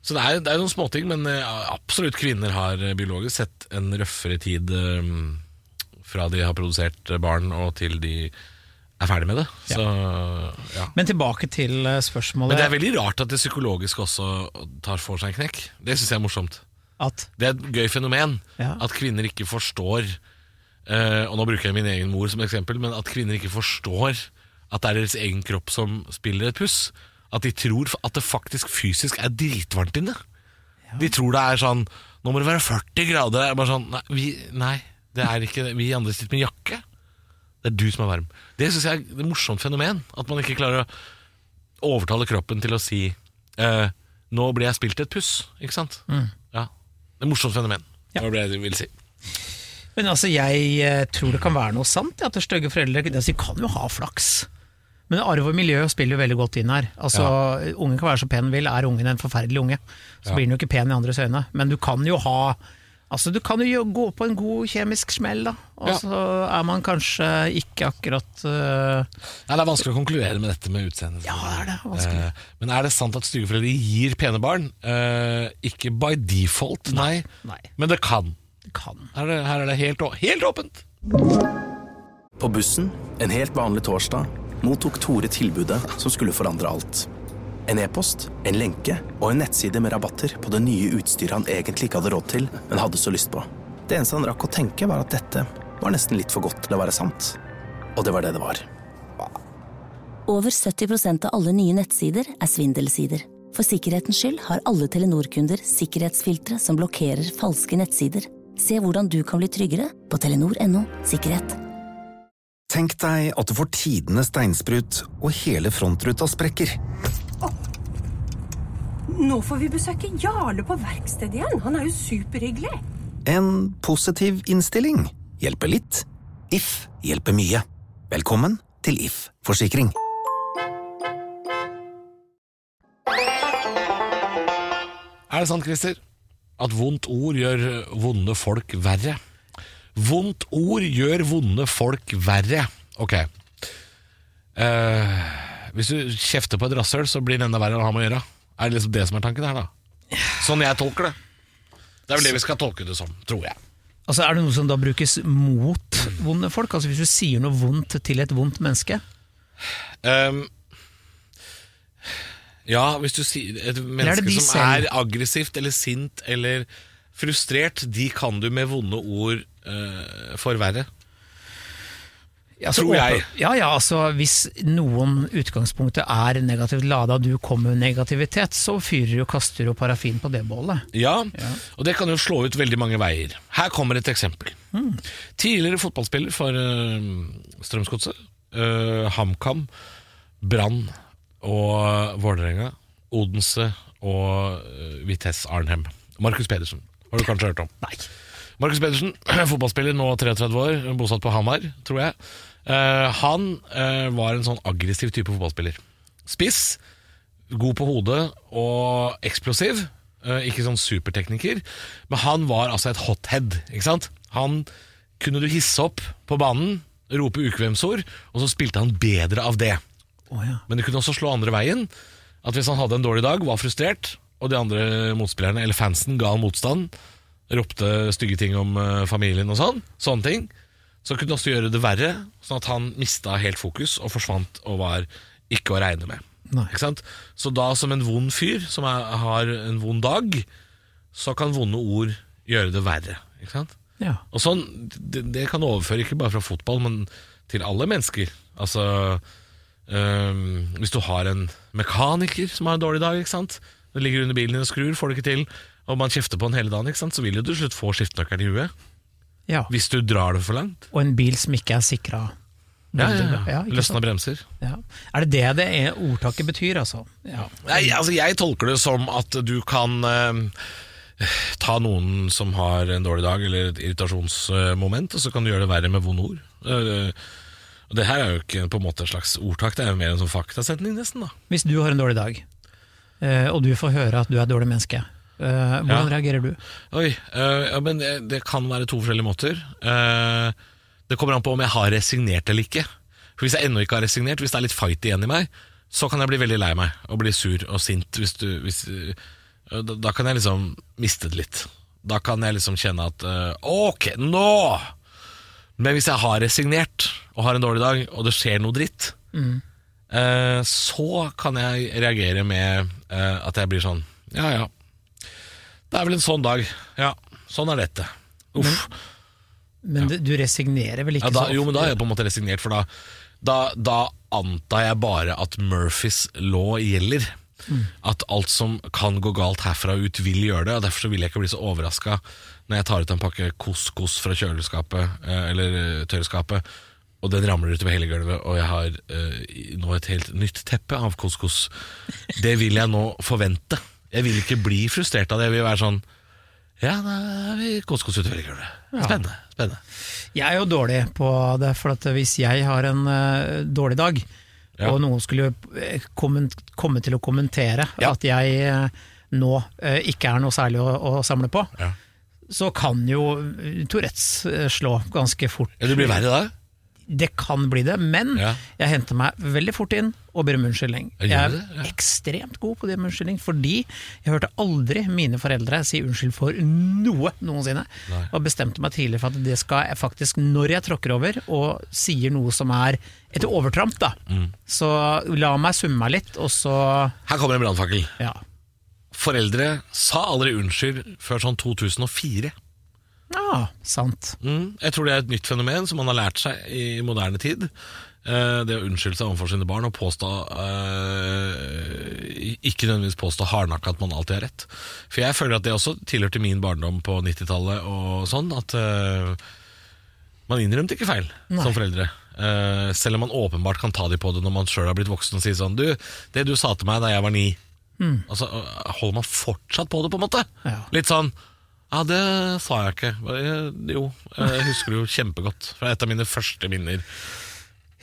[SPEAKER 5] Så det er, det er noen småting, men absolutt kvinner har biologisk sett en røffere tid fra de har produsert barn og til de er ferdig med det. Så, ja.
[SPEAKER 4] Men tilbake til spørsmålet
[SPEAKER 5] Men det er veldig rart at det psykologiske også tar for seg en knekk. Det syns jeg er morsomt.
[SPEAKER 4] At
[SPEAKER 5] Det er et gøy fenomen
[SPEAKER 4] Ja.
[SPEAKER 5] at kvinner ikke forstår eh, Og nå bruker jeg min egen mor som eksempel, men at kvinner ikke forstår at det er deres egen kropp som spiller et puss. At de tror at det faktisk fysisk er dritvarmt inne. De tror det er sånn Nå må det være 40 grader. Er bare sånn, nei, vi, nei, det er ikke det. Vi andre sitter med jakke. Det er du som er varm. Det syns jeg er et morsomt fenomen. At man ikke klarer å overtale kroppen til å si eh, Nå blir jeg spilt et puss. Ikke sant? Ja. Det er morsomt fenomen.
[SPEAKER 4] Ja.
[SPEAKER 5] Det var det jeg ville si.
[SPEAKER 4] Men altså, jeg eh, tror det kan være noe sant, ja, at stygge foreldre altså, de kan jo ha flaks. Men arv og miljø spiller jo veldig godt inn her. Altså, Ungen kan være så pen den vil, er ungen en forferdelig unge, så
[SPEAKER 5] Ja.
[SPEAKER 4] blir den jo ikke pen i andres øyne. Men du kan jo ha Altså, du kan jo gå på en god kjemisk smell, da. Og
[SPEAKER 5] Ja.
[SPEAKER 4] så er man kanskje ikke akkurat uh...
[SPEAKER 5] Nei, Det er vanskelig å konkludere med dette med utseendet.
[SPEAKER 4] Ja, det er det. Vanskelig.
[SPEAKER 5] Eh, men er det sant at styreforeldre gir pene barn? Uh, ikke by default, nei.
[SPEAKER 4] Nei,
[SPEAKER 5] Men det kan.
[SPEAKER 4] det kan.
[SPEAKER 5] Her er det, her er det helt, helt åpent.
[SPEAKER 6] På bussen, en helt vanlig torsdag, mottok Tore tilbudet som skulle forandre alt. En e-post, en lenke og en nettside med rabatter på det nye utstyret han egentlig ikke hadde råd til, men hadde så lyst på. Det eneste han rakk å tenke, var at dette var nesten litt for godt til å være sant. Og det var det det var.
[SPEAKER 7] Over 70% av alle nye nettsider er svindelsider. For sikkerhetens skyld har alle Telenor-kunder sikkerhetsfiltre som blokkerer falske nettsider. Se hvordan du kan bli tryggere på telenor.no sikkerhet.
[SPEAKER 1] Tenk deg at du får tidenes steinsprut, og hele frontruta sprekker.
[SPEAKER 2] Nå får vi besøke Jarle på verkstedet igjen. Han er jo superhyggelig.
[SPEAKER 1] En positiv innstilling hjelper litt. If hjelper mye. Velkommen til If forsikring.
[SPEAKER 5] Er det sant, Christer, at vondt ord gjør vonde folk verre? Vondt ord gjør vonde folk verre. Ok. Uh, hvis du kjefter på et rasshøl, så blir det enda verre å ha med å gjøre. Er det liksom det som er tanken her, da? Sånn jeg tolker det. Det er vel det vi skal tolke det som, tror jeg.
[SPEAKER 4] Altså Er det noe som da brukes mot vonde folk? Altså Hvis du sier noe vondt til et vondt menneske?
[SPEAKER 5] Um, ja, hvis du sier Et menneske
[SPEAKER 4] de
[SPEAKER 5] som
[SPEAKER 4] selv?
[SPEAKER 5] er aggressivt eller sint eller frustrert, de kan du med vonde ord uh, forverre.
[SPEAKER 4] Ja, så
[SPEAKER 5] Tror jeg.
[SPEAKER 4] Ja, ja, altså Hvis noen utgangspunktet er negativt lada, og du kommer med negativitet, så fyrer og kaster du parafin på det bålet.
[SPEAKER 5] Ja, og det kan jo slå ut veldig mange veier. Her kommer et eksempel. Tidligere fotballspiller for uh, Strømsgodset, uh, HamKam, Brann og Vålerenga, Odense og uh, Vitesse Arnhem. Markus Pedersen, har du kanskje hørt om?
[SPEAKER 4] Nei.
[SPEAKER 5] Markus Pedersen, [CLEARS THROAT] fotballspiller, nå 33 år, bosatt på Hamar, tror jeg. Eh, han uh, var en sånn aggressiv type fotballspiller. Spiss, god på hodet og eksplosiv. Uh, ikke sånn supertekniker, men han var altså et hothead. Ikke sant? Han kunne du hisse opp på banen, rope ukvemsord, og så spilte han bedre av det.
[SPEAKER 4] Oh, ja.
[SPEAKER 5] Men det kunne også slå andre veien. At hvis han hadde en dårlig dag, var frustrert, og de andre motspillerne, eller fansen, ga han motstand, ropte stygge ting om familien og sånn, sånne ting, så kunne det også gjøre det verre, sånn at han mista helt fokus og forsvant og var ikke å regne med. Så da som en vond fyr som er, har en vond dag, så kan vonde ord gjøre det verre. Ikke
[SPEAKER 4] ja.
[SPEAKER 5] Og sånn, det, det kan overføre ikke bare fra fotball, men til alle mennesker. Altså, øh, hvis du har en mekaniker som har en dårlig dag, ikke sant? Den ligger under bilen din og skrur, får det ikke til, og man kjefter på den hele dagen, ikke sant? så vil du til slutt få skiftenøkkelen i huet.
[SPEAKER 4] Ja.
[SPEAKER 5] Hvis du drar det for langt.
[SPEAKER 4] Og en bil som ikke er sikra.
[SPEAKER 5] Ja, ja, ja. Løsna bremser.
[SPEAKER 4] Ja. Er det det det er, ordtaket betyr, altså? Ja.
[SPEAKER 5] Nei, altså jeg tolker det som at du kan eh, ta noen som har en dårlig dag eller et irritasjonsmoment, og så kan du gjøre det verre med vonde ord. Og det her er jo ikke på en måte et slags ordtak, det er jo mer en sånn faktasetning nesten. da
[SPEAKER 4] Hvis du har en dårlig dag, eh, og du får høre at du er et dårlig menneske, eh, hvordan
[SPEAKER 5] Ja.
[SPEAKER 4] reagerer du?
[SPEAKER 5] Oi, uh, ja, men det, det kan være to forskjellige måter. Uh, det kommer an på om jeg har resignert eller ikke. For Hvis jeg ennå ikke har resignert, hvis det er litt fight igjen i meg, så kan jeg bli veldig lei meg og bli sur og sint. Hvis du, hvis, da, da kan jeg liksom miste det litt. Da kan jeg liksom kjenne at Ok, nå! Men hvis jeg har resignert og har en dårlig dag, og det skjer noe dritt, eh, så kan jeg reagere med eh, at jeg blir sånn Ja ja, det er vel en sånn dag. Ja, sånn er dette. Uff.
[SPEAKER 4] Men du, du resignerer vel ikke
[SPEAKER 5] Ja, da,
[SPEAKER 4] så
[SPEAKER 5] jo, men da er jeg på en måte resignert, for da, da, da antar jeg bare at Murphys law gjelder. At alt som kan gå galt herfra ut, vil gjøre det. Og Derfor vil jeg ikke bli så overraska når jeg tar ut en pakke couscous fra kjøleskapet eh, eller eh, tørrskapet, og den ramler utover hele gulvet, og jeg har uh, nå et helt nytt teppe av couscous. Det vil jeg nå forvente. Jeg vil ikke bli frustrert av det. Jeg vil være sånn Ja, da er vi couscous ute veldig gulvet. Spennende. spennende
[SPEAKER 4] Jeg er jo dårlig på det, for at hvis jeg har en uh, dårlig dag,
[SPEAKER 5] Ja.
[SPEAKER 4] og noen skulle eh, komme til å kommentere
[SPEAKER 5] Ja.
[SPEAKER 4] at jeg uh, nå uh, ikke er noe særlig å, å samle på,
[SPEAKER 5] Ja.
[SPEAKER 4] så kan jo Tourettes slå ganske fort.
[SPEAKER 5] Ja, det blir verre da?
[SPEAKER 4] Det kan bli det, men jeg henter meg veldig fort inn og ber om unnskyldning. Jeg er ekstremt god på det med unnskyldning, fordi jeg hørte aldri mine foreldre si unnskyld for noe noensinne. Og bestemte meg tidlig for at det skal jeg faktisk, når jeg tråkker over og sier noe som er et overtramp, da,
[SPEAKER 5] Mm.
[SPEAKER 4] så la meg summe meg litt, og så
[SPEAKER 5] Her kommer en brannfakkel.
[SPEAKER 4] ja.
[SPEAKER 5] Foreldre sa aldri unnskyld før sånn 2004.
[SPEAKER 4] Ja, sant.
[SPEAKER 5] Mm, jeg tror det er et nytt fenomen som man har lært seg i moderne tid. Eh, det å unnskylde seg overfor sine barn og påstå eh, Ikke nødvendigvis påstå hardnakka at man alltid har rett. For jeg føler at det også tilhørte min barndom på 90-tallet og sånn, at eh, man innrømte ikke feil som foreldre. Eh, selv om man åpenbart kan ta de på det når man sjøl har blitt voksen og si sånn Du, det du sa til meg da jeg var ni, Altså, holder man fortsatt på det, på en måte?
[SPEAKER 4] Ja.
[SPEAKER 5] Litt sånn Ja, det sa jeg ikke. Jo, jeg husker det jo kjempegodt. Fra et av mine første minner.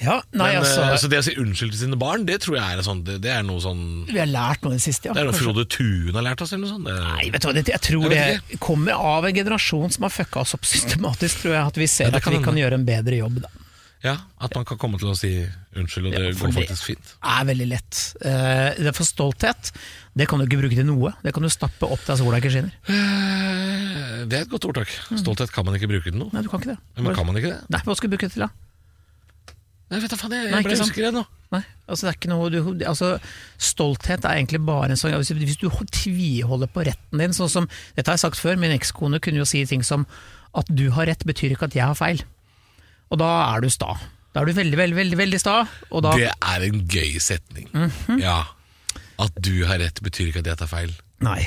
[SPEAKER 4] Ja, nei,
[SPEAKER 5] Men,
[SPEAKER 4] altså,
[SPEAKER 5] altså, så det å si unnskyld til sine barn, det tror jeg er, sånn, det, det er noe sånn
[SPEAKER 4] Vi har lært noe i det siste, ja.
[SPEAKER 5] Det er noe. Frode Tuen har lært oss, eller noe sånt. Det,
[SPEAKER 4] Nei, vet du hva, det, jeg tror
[SPEAKER 5] Jeg
[SPEAKER 4] det kommer av en generasjon som har fucka oss opp [LAUGHS] systematisk, tror jeg. At vi ser
[SPEAKER 5] Ja,
[SPEAKER 4] at
[SPEAKER 5] kan
[SPEAKER 4] vi kan gjøre en bedre jobb, da.
[SPEAKER 5] ja, At man kan komme til å si unnskyld, og det
[SPEAKER 4] Ja,
[SPEAKER 5] går faktisk fint.
[SPEAKER 4] Det er veldig lett. Uh, det er for stolthet, det kan du ikke bruke til noe. Det kan du stappe opp der sola ikke skinner.
[SPEAKER 5] Eh, Det er et godt ordtak. Stolthet kan man ikke bruke til noe.
[SPEAKER 4] Nei, du kan ikke det.
[SPEAKER 5] Men kan man ikke det?
[SPEAKER 4] Nei, hva skal du bruke det til, da?
[SPEAKER 5] Nei, vet du faen, jeg,
[SPEAKER 4] Nei,
[SPEAKER 5] jeg ble usikker nå.
[SPEAKER 4] Nei, altså det er ikke noe du, altså, Stolthet er egentlig bare en sånn Hvis, Hvis du tviholder på retten din, sånn som Dette har jeg sagt før, min ekskone kunne jo si ting som at du har rett betyr ikke at jeg har feil. Og da er du sta. Da er du veldig, veldig, veldig, veldig sta. Og da,
[SPEAKER 5] Det er en gøy setning.
[SPEAKER 4] Mhm.
[SPEAKER 5] Ja. At du har rett, betyr ikke at jeg tar feil.
[SPEAKER 4] Nei.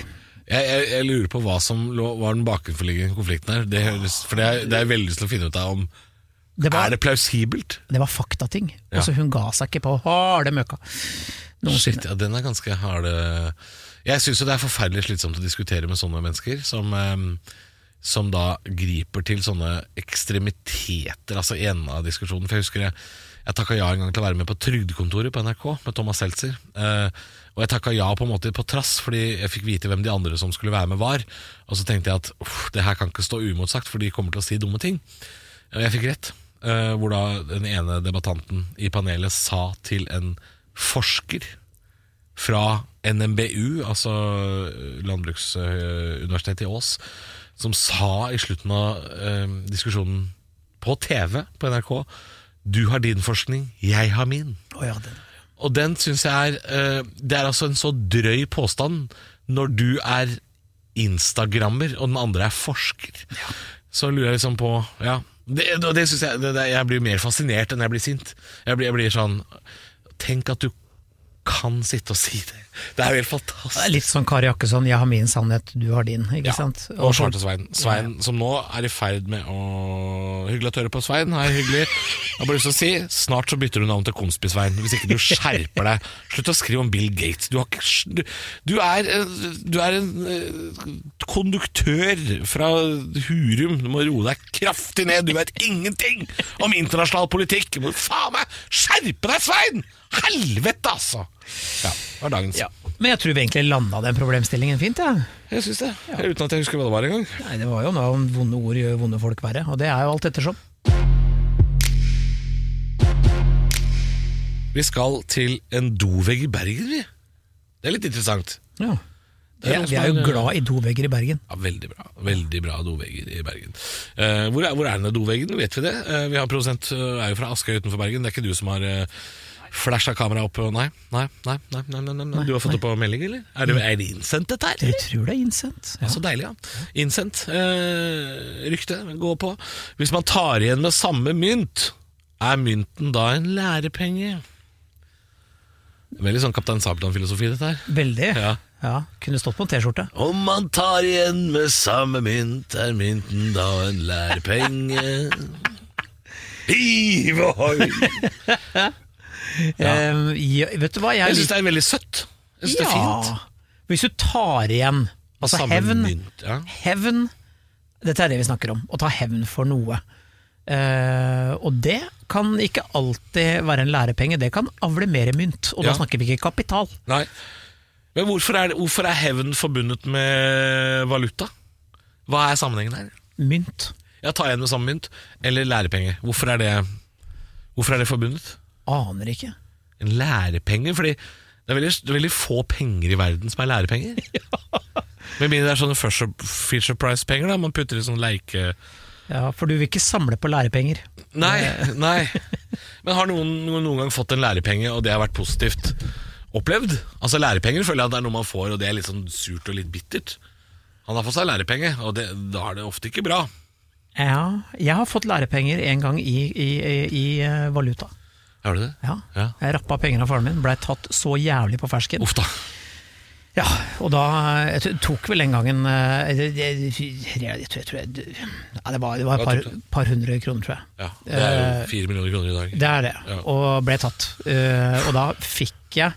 [SPEAKER 5] Jeg, jeg, jeg lurer på hva som lå, var den bakenforliggende konflikten her. Det, høres- for det er, det er veldig lyst til å finne ut av om
[SPEAKER 4] Det var,
[SPEAKER 5] Er det plausibelt?
[SPEAKER 4] det var faktating.
[SPEAKER 5] Ja.
[SPEAKER 4] Altså Hun ga seg ikke på harde møkka. Noensinne.
[SPEAKER 5] Shit, ja, den er ganske harde. Jeg syns det er forferdelig slitsomt å diskutere med sånne mennesker som, eh, som da griper til sånne ekstremiteter, altså i enden av diskusjonen. For jeg husker jeg, jeg takka ja en gang til å være med på Trygdekontoret på NRK med Thomas Seltzer. Eh, og jeg takka ja på en måte på trass, fordi jeg fikk vite hvem de andre som skulle være med, var. Og så tenkte jeg at det her kan ikke stå uimotsagt, for de kommer til å si dumme ting. Og jeg fikk rett. Eh, hvor da den ene debattanten i panelet sa til en forsker fra NMBU, altså Landbruksuniversitetet i Ås, som sa i slutten av eh, diskusjonen på TV på NRK Du har din forskning, jeg har min.
[SPEAKER 4] Oh, ja, den.
[SPEAKER 5] Og den syns jeg er eh, Det er altså en så drøy påstand når du er instagrammer, og den andre er forsker. Så lurer jeg liksom på Ja, det, det, det synes jeg det, Jeg blir mer fascinert enn jeg blir sint. Jeg blir, jeg blir sånn Tenk at du kan sitte og si det. Det er jo helt
[SPEAKER 4] Det er
[SPEAKER 5] fantastisk.
[SPEAKER 4] litt sånn Kari Jakkesson, 'jeg har min sannhet, du har din'. Ikke sant?
[SPEAKER 5] Og Svarte Svein. Svein som nå er i ferd med å Hyggelig at du hører på, Svein. Hei, hyggelig. Jeg har bare lyst til å si snart så bytter du navn til Konspi-Svein, hvis ikke du skjerper deg. Slutt å skrive om Bill Gates. Du, har ikke, du, du, er, eh, du er en eh, konduktør fra Hurum. Du må roe deg kraftig ned. Du vet ingenting om internasjonal politikk. Du må faen meg skjerpe deg, Svein! Helvete, altså! Ja, var dagens.
[SPEAKER 4] Ja. Men jeg tror vi egentlig landa den problemstillingen fint. Ja.
[SPEAKER 5] Jeg syns det. Uten at jeg husker hva det var engang.
[SPEAKER 4] Nei, Det var jo noe om vonde ord gjør vonde folk verre, og det er jo alt ettersom.
[SPEAKER 5] Vi skal til en dovegg i Bergen, vi. Det er litt interessant.
[SPEAKER 4] Ja. Vi er, er jo glad i dovegger i Bergen.
[SPEAKER 5] Ja, Veldig bra Veldig bra dovegger i Bergen. Uh, hvor, er, hvor er denne doveggen? Vet vi det? Uh, vi har Produsent uh, er jo fra Askøy utenfor Bergen. Det er ikke du som har uh, flasha kamera opp? Nei, nei, nei, nei, nei, nei, nei. Du har fått det på melding, eller? Er det, er det innsendt, dette her?
[SPEAKER 4] Jeg tror det er innsendt. Ja.
[SPEAKER 5] Så deilig, ja. Innsendt. Eh, rykte. Gå på. Hvis man tar igjen med samme mynt, er mynten da en lærepenge? Veldig sånn Kaptein Sabeltann-filosofi, dette her.
[SPEAKER 4] Veldig.
[SPEAKER 5] Ja.
[SPEAKER 4] Ja, Kunne stått på en T-skjorte.
[SPEAKER 5] Om man tar igjen med samme mynt, er mynten da en lærepenge? [LAUGHS] Hiv ohoi! [LAUGHS]
[SPEAKER 4] Eh, ja, vet du hva, jeg,
[SPEAKER 5] Jeg syns det er veldig søtt. Jeg synes det er fint.
[SPEAKER 4] Hvis du tar igjen Altså hevn,
[SPEAKER 5] mynt, ja.
[SPEAKER 4] hevn Dette er det vi snakker om. Å ta hevn for noe. Uh, og det kan ikke alltid være en lærepenge, det kan avle mer mynt. Og
[SPEAKER 5] Ja.
[SPEAKER 4] da snakker vi ikke kapital.
[SPEAKER 5] Nei. Men hvorfor er, det- hvorfor er hevn forbundet med valuta? Hva er sammenhengen her?
[SPEAKER 4] Mynt.
[SPEAKER 5] Ja, Ta igjen med samme mynt eller lærepenge. Hvorfor er det, hvorfor er det forbundet?
[SPEAKER 4] Aner ikke.
[SPEAKER 5] En lærepenge? Fordi det er veldig, det er veldig få penger i verden som er lærepenger. [LAUGHS] Med mindre det er sånne Fisher, Price-penger. da Man putter i sånn leike...
[SPEAKER 4] Ja, For du vil ikke samle på lærepenger.
[SPEAKER 5] Nei, [LAUGHS] nei. Men har noen, noen noen gang fått en lærepenge, og det har vært positivt opplevd? Altså Lærepenger føler jeg at det er noe man får, og det er litt sånn surt og litt bittert. Han har fått seg lærepenge, og det, da er det ofte ikke bra.
[SPEAKER 4] Ja, jeg har fått lærepenger en gang i, i, i, i eh, valuta.
[SPEAKER 5] Har du det?
[SPEAKER 4] Ja.
[SPEAKER 5] Ja.
[SPEAKER 4] Jeg rappa penger av faren min, blei tatt så jævlig på fersken.
[SPEAKER 5] Uff da.
[SPEAKER 4] Ja, og da jeg tok vel den gangen det, det, jeg, jeg, jeg, tror jeg, ja, Det var, det var et par, par hundre kroner, tror jeg.
[SPEAKER 5] Ja, det er jo
[SPEAKER 4] Eh,
[SPEAKER 5] fire millioner kroner i dag.
[SPEAKER 4] Det er det,
[SPEAKER 5] Ja.
[SPEAKER 4] og ble tatt. Eh, og da fikk jeg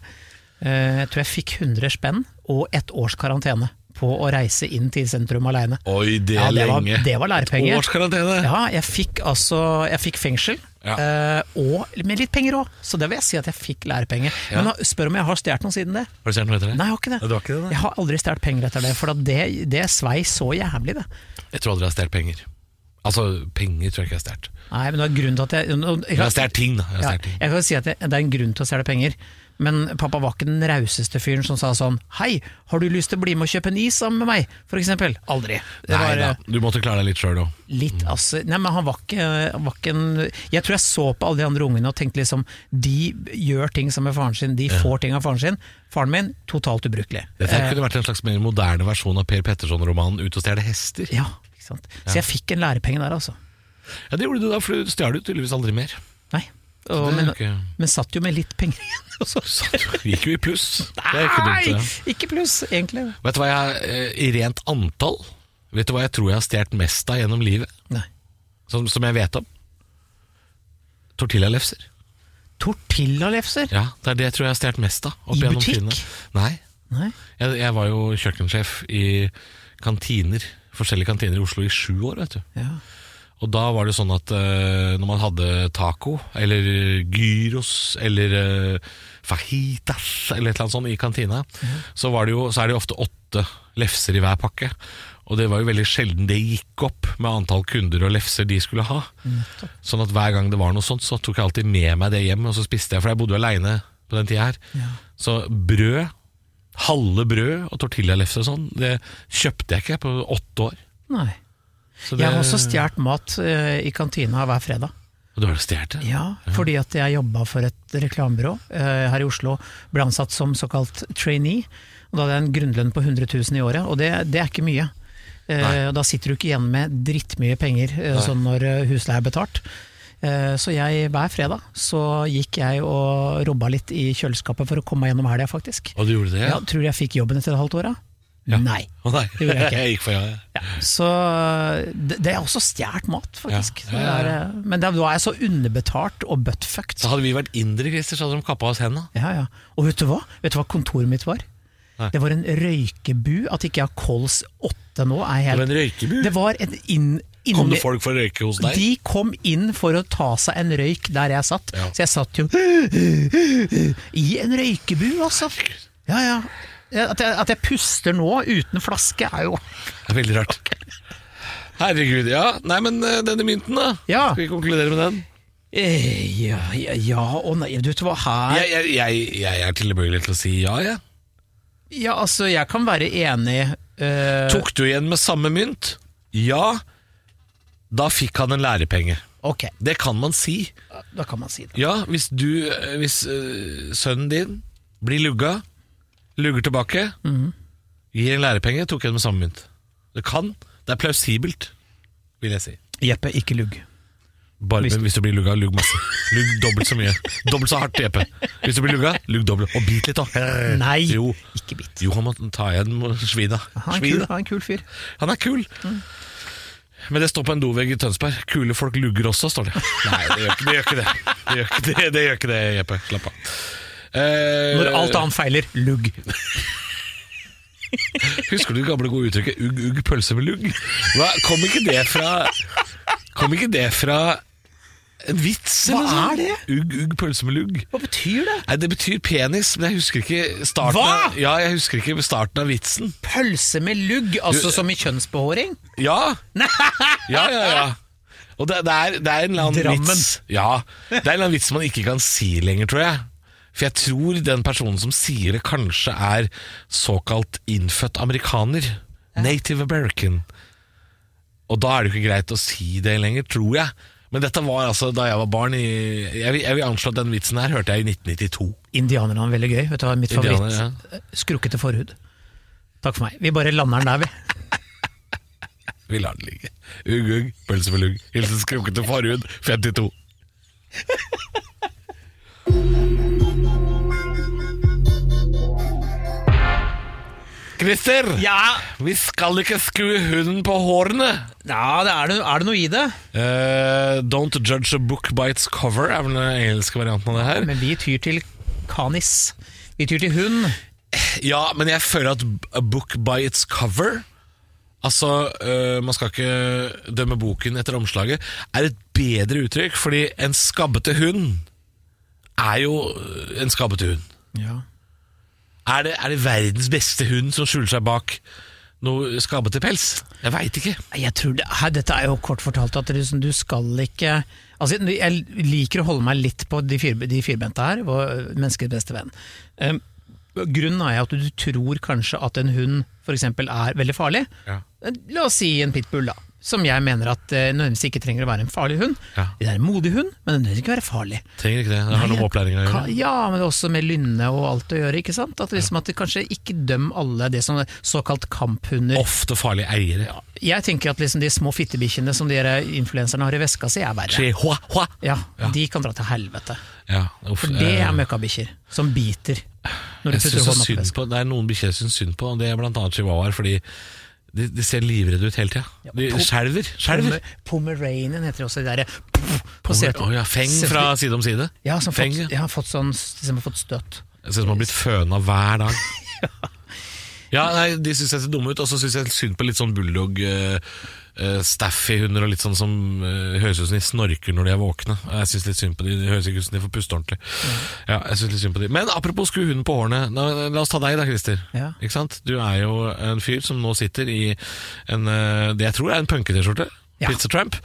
[SPEAKER 4] Eh, Jeg tror jeg fikk 100 spenn og ett års karantene på å reise inn til sentrum aleine.
[SPEAKER 5] Oi, det
[SPEAKER 4] Ja, det
[SPEAKER 5] lenge!
[SPEAKER 4] var, det var lærepenger.
[SPEAKER 5] Årskarantene.
[SPEAKER 4] Ja, jeg fikk altså Jeg fikk fengsel,
[SPEAKER 5] Ja.
[SPEAKER 4] Uh, og med litt penger òg, så det vil jeg si at jeg fikk lærepenger.
[SPEAKER 5] Ja.
[SPEAKER 4] Men spør om jeg har stjålet noe siden det.
[SPEAKER 5] Har du stjålet noe etter det?
[SPEAKER 4] Nei, jeg har ikke det.
[SPEAKER 5] Du har ikke det.
[SPEAKER 4] Jeg har aldri stjålet penger etter det, for det, det svei så jævlig, det.
[SPEAKER 5] Jeg tror aldri jeg har stjålet penger. Altså, penger tror jeg ikke jeg har stjålet.
[SPEAKER 4] Nei, men det er grunn til at jeg
[SPEAKER 5] Jeg har stjålet ting, da. Jeg har
[SPEAKER 4] ja,
[SPEAKER 5] ting.
[SPEAKER 4] jeg kan si at det, det er en grunn til å stjele penger. Men pappa var ikke den rauseste fyren som sa sånn Hei, har du lyst til å bli med og kjøpe en is sammen med meg? For eksempel. Aldri. Det
[SPEAKER 5] Nei
[SPEAKER 4] var
[SPEAKER 5] da,
[SPEAKER 4] eh,
[SPEAKER 5] du måtte klare deg litt sjøl òg.
[SPEAKER 4] litt altså Nei, men han var ikke, han var ikke en Jeg tror jeg så på alle de andre ungene og tenkte liksom De gjør ting som med faren sin, de får ting av faren sin. Faren min, totalt ubrukelig.
[SPEAKER 5] Dette
[SPEAKER 4] Eh,
[SPEAKER 5] kunne vært en slags mer moderne versjon av Per Petterson-romanen 'Ut og stjele hester'.
[SPEAKER 4] ja, ikke sant. Så jeg fikk en lærepenge der, altså.
[SPEAKER 5] Ja, Det gjorde du da, for du stjal jo tydeligvis aldri mer.
[SPEAKER 4] Nei. Og, men,
[SPEAKER 5] ikke-
[SPEAKER 4] men satt jo med litt penger igjen. og så-
[SPEAKER 5] Så gikk jo i pluss. Er ikke dumt.
[SPEAKER 4] Nei, ikke pluss, egentlig.
[SPEAKER 5] Vet du hva jeg eh, I rent antall Vet du hva jeg tror jeg har stjålet mest av gjennom livet?
[SPEAKER 4] Nei.
[SPEAKER 5] Som, som jeg vet om? Tortillalefser.
[SPEAKER 4] Tortillalefser?
[SPEAKER 5] Ja, det er det jeg tror jeg har stjålet mest av.
[SPEAKER 4] I butikk?
[SPEAKER 5] tidene. Nei.
[SPEAKER 4] Nei.
[SPEAKER 5] Jeg, jeg var jo kjøkkensjef i kantiner, forskjellige kantiner i Oslo i sju år, vet du.
[SPEAKER 4] Ja.
[SPEAKER 5] Og da var det sånn at eh, når man hadde taco, eller gyros, eller eh, fajitas, eller et eller annet sånt i kantina, så, var det jo, så er det jo ofte åtte lefser i hver pakke. Og det var jo veldig sjelden det gikk opp med antall kunder og lefser de skulle ha. Sånn at hver gang det var noe sånt, så tok jeg alltid med meg det hjem, og så spiste jeg, for jeg bodde jo aleine på den tida her. Så brød, halve brød og tortillalefser og sånn, det kjøpte jeg ikke på åtte år.
[SPEAKER 4] Nei.
[SPEAKER 5] Det,
[SPEAKER 4] Jeg har også stjålet mat uh, i kantina hver fredag.
[SPEAKER 5] Og du har stjålet det?
[SPEAKER 4] Ja, fordi at jeg jobba for et reklamebyrå uh, her i Oslo. Ble ansatt som såkalt trainee. Og da hadde jeg en grunnlønn på 100 000 i året, og det, det er ikke mye. Uh, da sitter du ikke igjen med drittmye penger sånn når husleie er betalt. Så jeg, hver fredag så gikk jeg og robba litt i kjøleskapet for å komme meg gjennom helga, faktisk.
[SPEAKER 5] Og du gjorde det?
[SPEAKER 4] Ja, tror jeg fikk jobben etter et halvt år, da?
[SPEAKER 5] Ja.
[SPEAKER 4] Nei.
[SPEAKER 5] Oh, nei,
[SPEAKER 4] Det gjorde jeg ikke. [LAUGHS]
[SPEAKER 5] jeg gikk for ja. ja.
[SPEAKER 4] Så det, det er også stjålet mat, faktisk.
[SPEAKER 5] Ja, ja, ja,
[SPEAKER 4] Så det er, eh, men da er jeg så underbetalt og buttfucked.
[SPEAKER 5] Så hadde vi vært indre, Christer, så hadde de kappa oss henda.
[SPEAKER 4] Ja, ja. Og vet du hva? Vet du hva kontoret mitt var?
[SPEAKER 5] Nei.
[SPEAKER 4] Det var en røykebu. At ikke jeg har kols 8 nå, er
[SPEAKER 5] Det var en røykebu.
[SPEAKER 4] Det var en inn,
[SPEAKER 5] Kom det folk for å røyke hos deg?
[SPEAKER 4] De kom inn for å ta seg en røyk der jeg satt.
[SPEAKER 5] Ja.
[SPEAKER 4] Så jeg satt jo [GASPS] i en røykebu, altså. Ja, ja. At jeg, at jeg puster nå uten flaske, er jo
[SPEAKER 5] Det er veldig rart. [LAUGHS] Herregud, ja. Nei, men eh, denne mynten, da?
[SPEAKER 4] Ja.
[SPEAKER 5] Skal vi konkludere med den?
[SPEAKER 4] eh, Ja, ja, ja og nei. Du vet hva, her
[SPEAKER 5] Jeg, jeg, jeg, jeg er tilbøyelig til å si ja, jeg.
[SPEAKER 4] Ja, altså, jeg kan være enig eh,
[SPEAKER 5] Tok du igjen med samme mynt? Ja. Da fikk han en lærepenge.
[SPEAKER 4] Ok,
[SPEAKER 5] Det kan man si.
[SPEAKER 4] da kan man si det.
[SPEAKER 5] Ja, hvis du eh, Hvis eh, sønnen din blir lugga, lugger tilbake, gir en lærepenge, tok igjen med samme mynt. Det kan. Det er plausibelt, vil jeg si.
[SPEAKER 4] Jeppe, ikke lugg.
[SPEAKER 5] Bare
[SPEAKER 4] Hvis-
[SPEAKER 5] hvis, du blir lugga, lugg masse. Lugg dobbelt så mye. Dobbelt så hardt, Jeppe. Hvis du blir lugga, lugg dobbelt. Og bit litt, da.
[SPEAKER 4] Nei,
[SPEAKER 5] Jo.
[SPEAKER 4] ikke bit.
[SPEAKER 5] Jo, han må ta igjen svina.
[SPEAKER 4] Han er, kul, han er en kul fyr.
[SPEAKER 5] Han er kul. Men det står på en dovegg i Tønsberg. Kule folk lugger også, står det. Nei, det gjør ikke det. Gjør ikke det. Det, gjør ikke det, det gjør ikke det, Jeppe. Slapp av. Eh,
[SPEAKER 4] Når alt annet feiler, lugg.
[SPEAKER 5] Husker du det gamle gode uttrykket 'ugg, ugg, pølse med lugg'? Hva, kom ikke det fra Kom ikke det fra en vits?
[SPEAKER 4] Hva
[SPEAKER 5] eller noe
[SPEAKER 4] er
[SPEAKER 5] sånt? Ugg, ugg, pølse med lugg.
[SPEAKER 4] Hva betyr det?
[SPEAKER 5] Nei, Det betyr penis, men jeg husker ikke starten
[SPEAKER 4] Hva?
[SPEAKER 5] Av, ja, jeg husker ikke starten av vitsen.
[SPEAKER 4] Pølse med lugg, altså som i kjønnsbehåring?
[SPEAKER 5] Ja! Ja, ja, ja. Og det, det, er, det er en eller annen
[SPEAKER 4] Drammen.
[SPEAKER 5] vits Ja, det er en eller annen vits man ikke kan si lenger, tror jeg. For jeg tror den personen som sier det, kanskje er såkalt innfødt amerikaner. Native American. Og da er det jo ikke greit å si det lenger, tror jeg. Men dette var altså da jeg var barn i Jeg vil, jeg vil anslå at den vitsen her hørte jeg i 1992.
[SPEAKER 4] Indianerne er veldig gøy. Vet du hva mitt favoritt? Skrukkete forhud. Takk for meg. Vi bare lander den der, vi. [LAUGHS]
[SPEAKER 5] Vi lar den ligge. Ugg, ugg, pølse med lugg. Hilsen skrukkete forhud, 52. [LAUGHS] Christer,
[SPEAKER 4] Ja,
[SPEAKER 5] vi skal ikke skue hunden på hårene.
[SPEAKER 4] ja det er, det, er det noe i det?
[SPEAKER 5] Uh, don't judge a book by its cover er vel den engelske varianten av det her.
[SPEAKER 4] Men vi tyr til kanis. Vi tyr til hund.
[SPEAKER 5] Ja, men jeg føler at a book by its cover Altså, øh, man skal ikke dømme boken etter omslaget Er et bedre uttrykk Fordi en skabbete hund Er jo en skabbete hund
[SPEAKER 4] Ja.
[SPEAKER 5] Er det, er det verdens beste hund som skjuler seg bak Noe skabbete pels? Jeg vet ikke
[SPEAKER 4] Jeg tror det, her, Dette er jo kort fortalt at det, du skal ikke altså, Jeg liker å holde meg litt på de, fir, de firbente her, vår menneskets beste venn. Um, grunnen er at du tror kanskje at en hund f.eks. er veldig farlig.
[SPEAKER 5] Ja.
[SPEAKER 4] La oss si en pitbull, da. Som jeg mener at uh, nødvendigvis ikke trenger å være en farlig hund.
[SPEAKER 5] Ja.
[SPEAKER 4] Det er en modig hund, men den trenger ikke være farlig.
[SPEAKER 5] Trenger ikke det, det har noe med opplæring å gjøre
[SPEAKER 4] Ja, men også med lynne og alt å gjøre. ikke sant? At, liksom, at det kanskje ikke døm alle det som er såkalt kamphunder.
[SPEAKER 5] Ofte farlige eiere
[SPEAKER 4] Jeg tenker at liksom de små fittebikkjene som de influenserne har i veska si, er verre.
[SPEAKER 5] Chihuahua
[SPEAKER 4] Ja,
[SPEAKER 5] Ja.
[SPEAKER 4] De kan dra til helvete.
[SPEAKER 5] ja, uff,
[SPEAKER 4] For det
[SPEAKER 5] eh,
[SPEAKER 4] er møkkabikkjer som biter når
[SPEAKER 5] Jeg
[SPEAKER 4] putter veska.
[SPEAKER 5] det er noen bikkjer jeg syns synd på, og det er blant annet chihuahuaer, fordi de, de ser livredde ut hele tida. De skjelver. skjelver.
[SPEAKER 4] Pomeranian heter det også. De der,
[SPEAKER 5] Å ja, feng fra side om side.
[SPEAKER 4] Ja, som
[SPEAKER 5] Feng,
[SPEAKER 4] fått,
[SPEAKER 5] ja.
[SPEAKER 4] ja, fått sånn, som har fått støtt.
[SPEAKER 5] Jeg ser ut som han har blitt føna hver dag. [LAUGHS] ja, nei, De syns jeg ser dumme ut, og så syns jeg synd på litt sånn bulldog uh, Staffy-hunder og litt sånn som uh, høres ut som de snorker når de er våkne. Jeg synes litt synd på de, de høres ikke ut som de får puste ordentlig. Ja, jeg synes litt synd på de Men apropos skru hunden på hårene, la, la oss ta deg da, Christer.
[SPEAKER 4] Ja.
[SPEAKER 5] Ikke sant? Du er jo en fyr som nå sitter i en, uh, det jeg tror er en punke-T-skjorte.
[SPEAKER 4] Ja.
[SPEAKER 5] Pizza Tramp.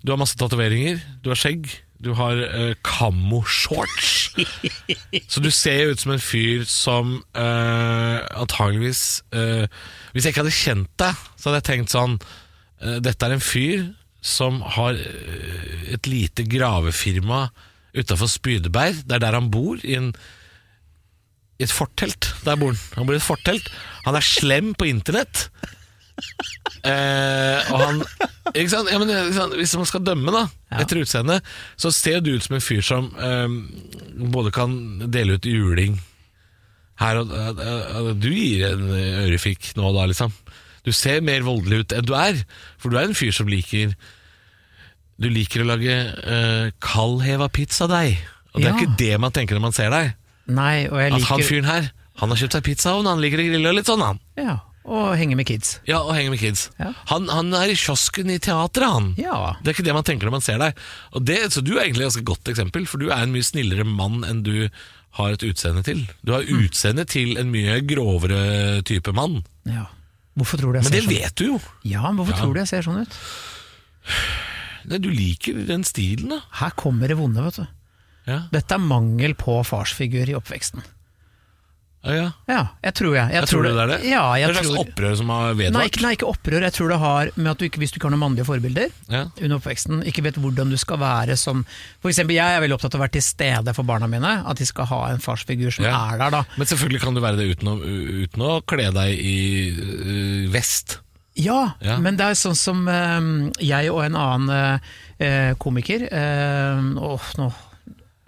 [SPEAKER 5] Du har masse tatoveringer, du har skjegg, du har uh, kammo-shorts. [LAUGHS] Så du ser jo ut som en fyr som uh, antageligvis uh, Hvis jeg ikke hadde kjent deg, så hadde jeg tenkt sånn uh, Dette er en fyr som har eh, et lite gravefirma utafor Spydeberg. Det er der han bor, i, en, i et fortelt. Der bor han. Han bor i et fortelt. Han er slem på internett. Eh, og han ikke sant? Ja, men, ikke sant? Hvis man skal dømme da etter utseendet, så ser du ut som en fyr som eh, både kan dele ut juling her og eh, eh, Du gir en ørefik nå og da, liksom. Du ser mer voldelig ut enn du er, for du er en fyr som liker Du liker å lage eh, kaldheva pizzadeig. Og det er
[SPEAKER 4] Ja.
[SPEAKER 5] ikke det man tenker når man ser deg.
[SPEAKER 4] Nei, og jeg
[SPEAKER 5] At han
[SPEAKER 4] liker
[SPEAKER 5] fyren her, han har kjøpt seg pizzaovn, han liker å grille og litt sånn, han.
[SPEAKER 4] ja, Og henge med kids.
[SPEAKER 5] Ja, og henge med kids.
[SPEAKER 4] Ja.
[SPEAKER 5] Han, han er i kiosken i teatret, han.
[SPEAKER 4] Ja.
[SPEAKER 5] Det er ikke det man tenker når man ser deg. Det, så du er egentlig et ganske godt eksempel, for du er en mye snillere mann enn du har et utseende til. Du har
[SPEAKER 4] Mm.
[SPEAKER 5] utseende til en mye grovere type mann.
[SPEAKER 4] ja. Hvorfor tror du jeg
[SPEAKER 5] Men
[SPEAKER 4] ser
[SPEAKER 5] det
[SPEAKER 4] sånn
[SPEAKER 5] vet du jo.
[SPEAKER 4] Ja, men hvorfor
[SPEAKER 5] Ja.
[SPEAKER 4] tror du jeg ser sånn ut?
[SPEAKER 5] Nei, Du liker den stilen, da.
[SPEAKER 4] Her kommer det vonde, vet du.
[SPEAKER 5] Ja,
[SPEAKER 4] Dette er mangel på farsfigur i oppveksten.
[SPEAKER 5] Ja. ja.
[SPEAKER 4] Jeg tror jeg. jeg
[SPEAKER 5] Jeg tror tror det er det?
[SPEAKER 4] Ja, jeg
[SPEAKER 5] det er et slags
[SPEAKER 4] tror...
[SPEAKER 5] opprør som har
[SPEAKER 4] Nei ikke, nei, ikke opprør. Jeg tror det har med at du ikke, hvis du ikke har noen mannlige forbilder
[SPEAKER 5] Ja.
[SPEAKER 4] under oppveksten, ikke vet hvordan du skal være som For eksempel, jeg er veldig opptatt av å være til stede for barna mine. At de skal ha en farsfigur som
[SPEAKER 5] Ja.
[SPEAKER 4] er der, da.
[SPEAKER 5] Men selvfølgelig kan du være det uten å, uten å kle deg i uh, vest.
[SPEAKER 4] Ja,
[SPEAKER 5] Ja.
[SPEAKER 4] men det er sånn som uh, jeg og en annen uh, komiker Åh, nå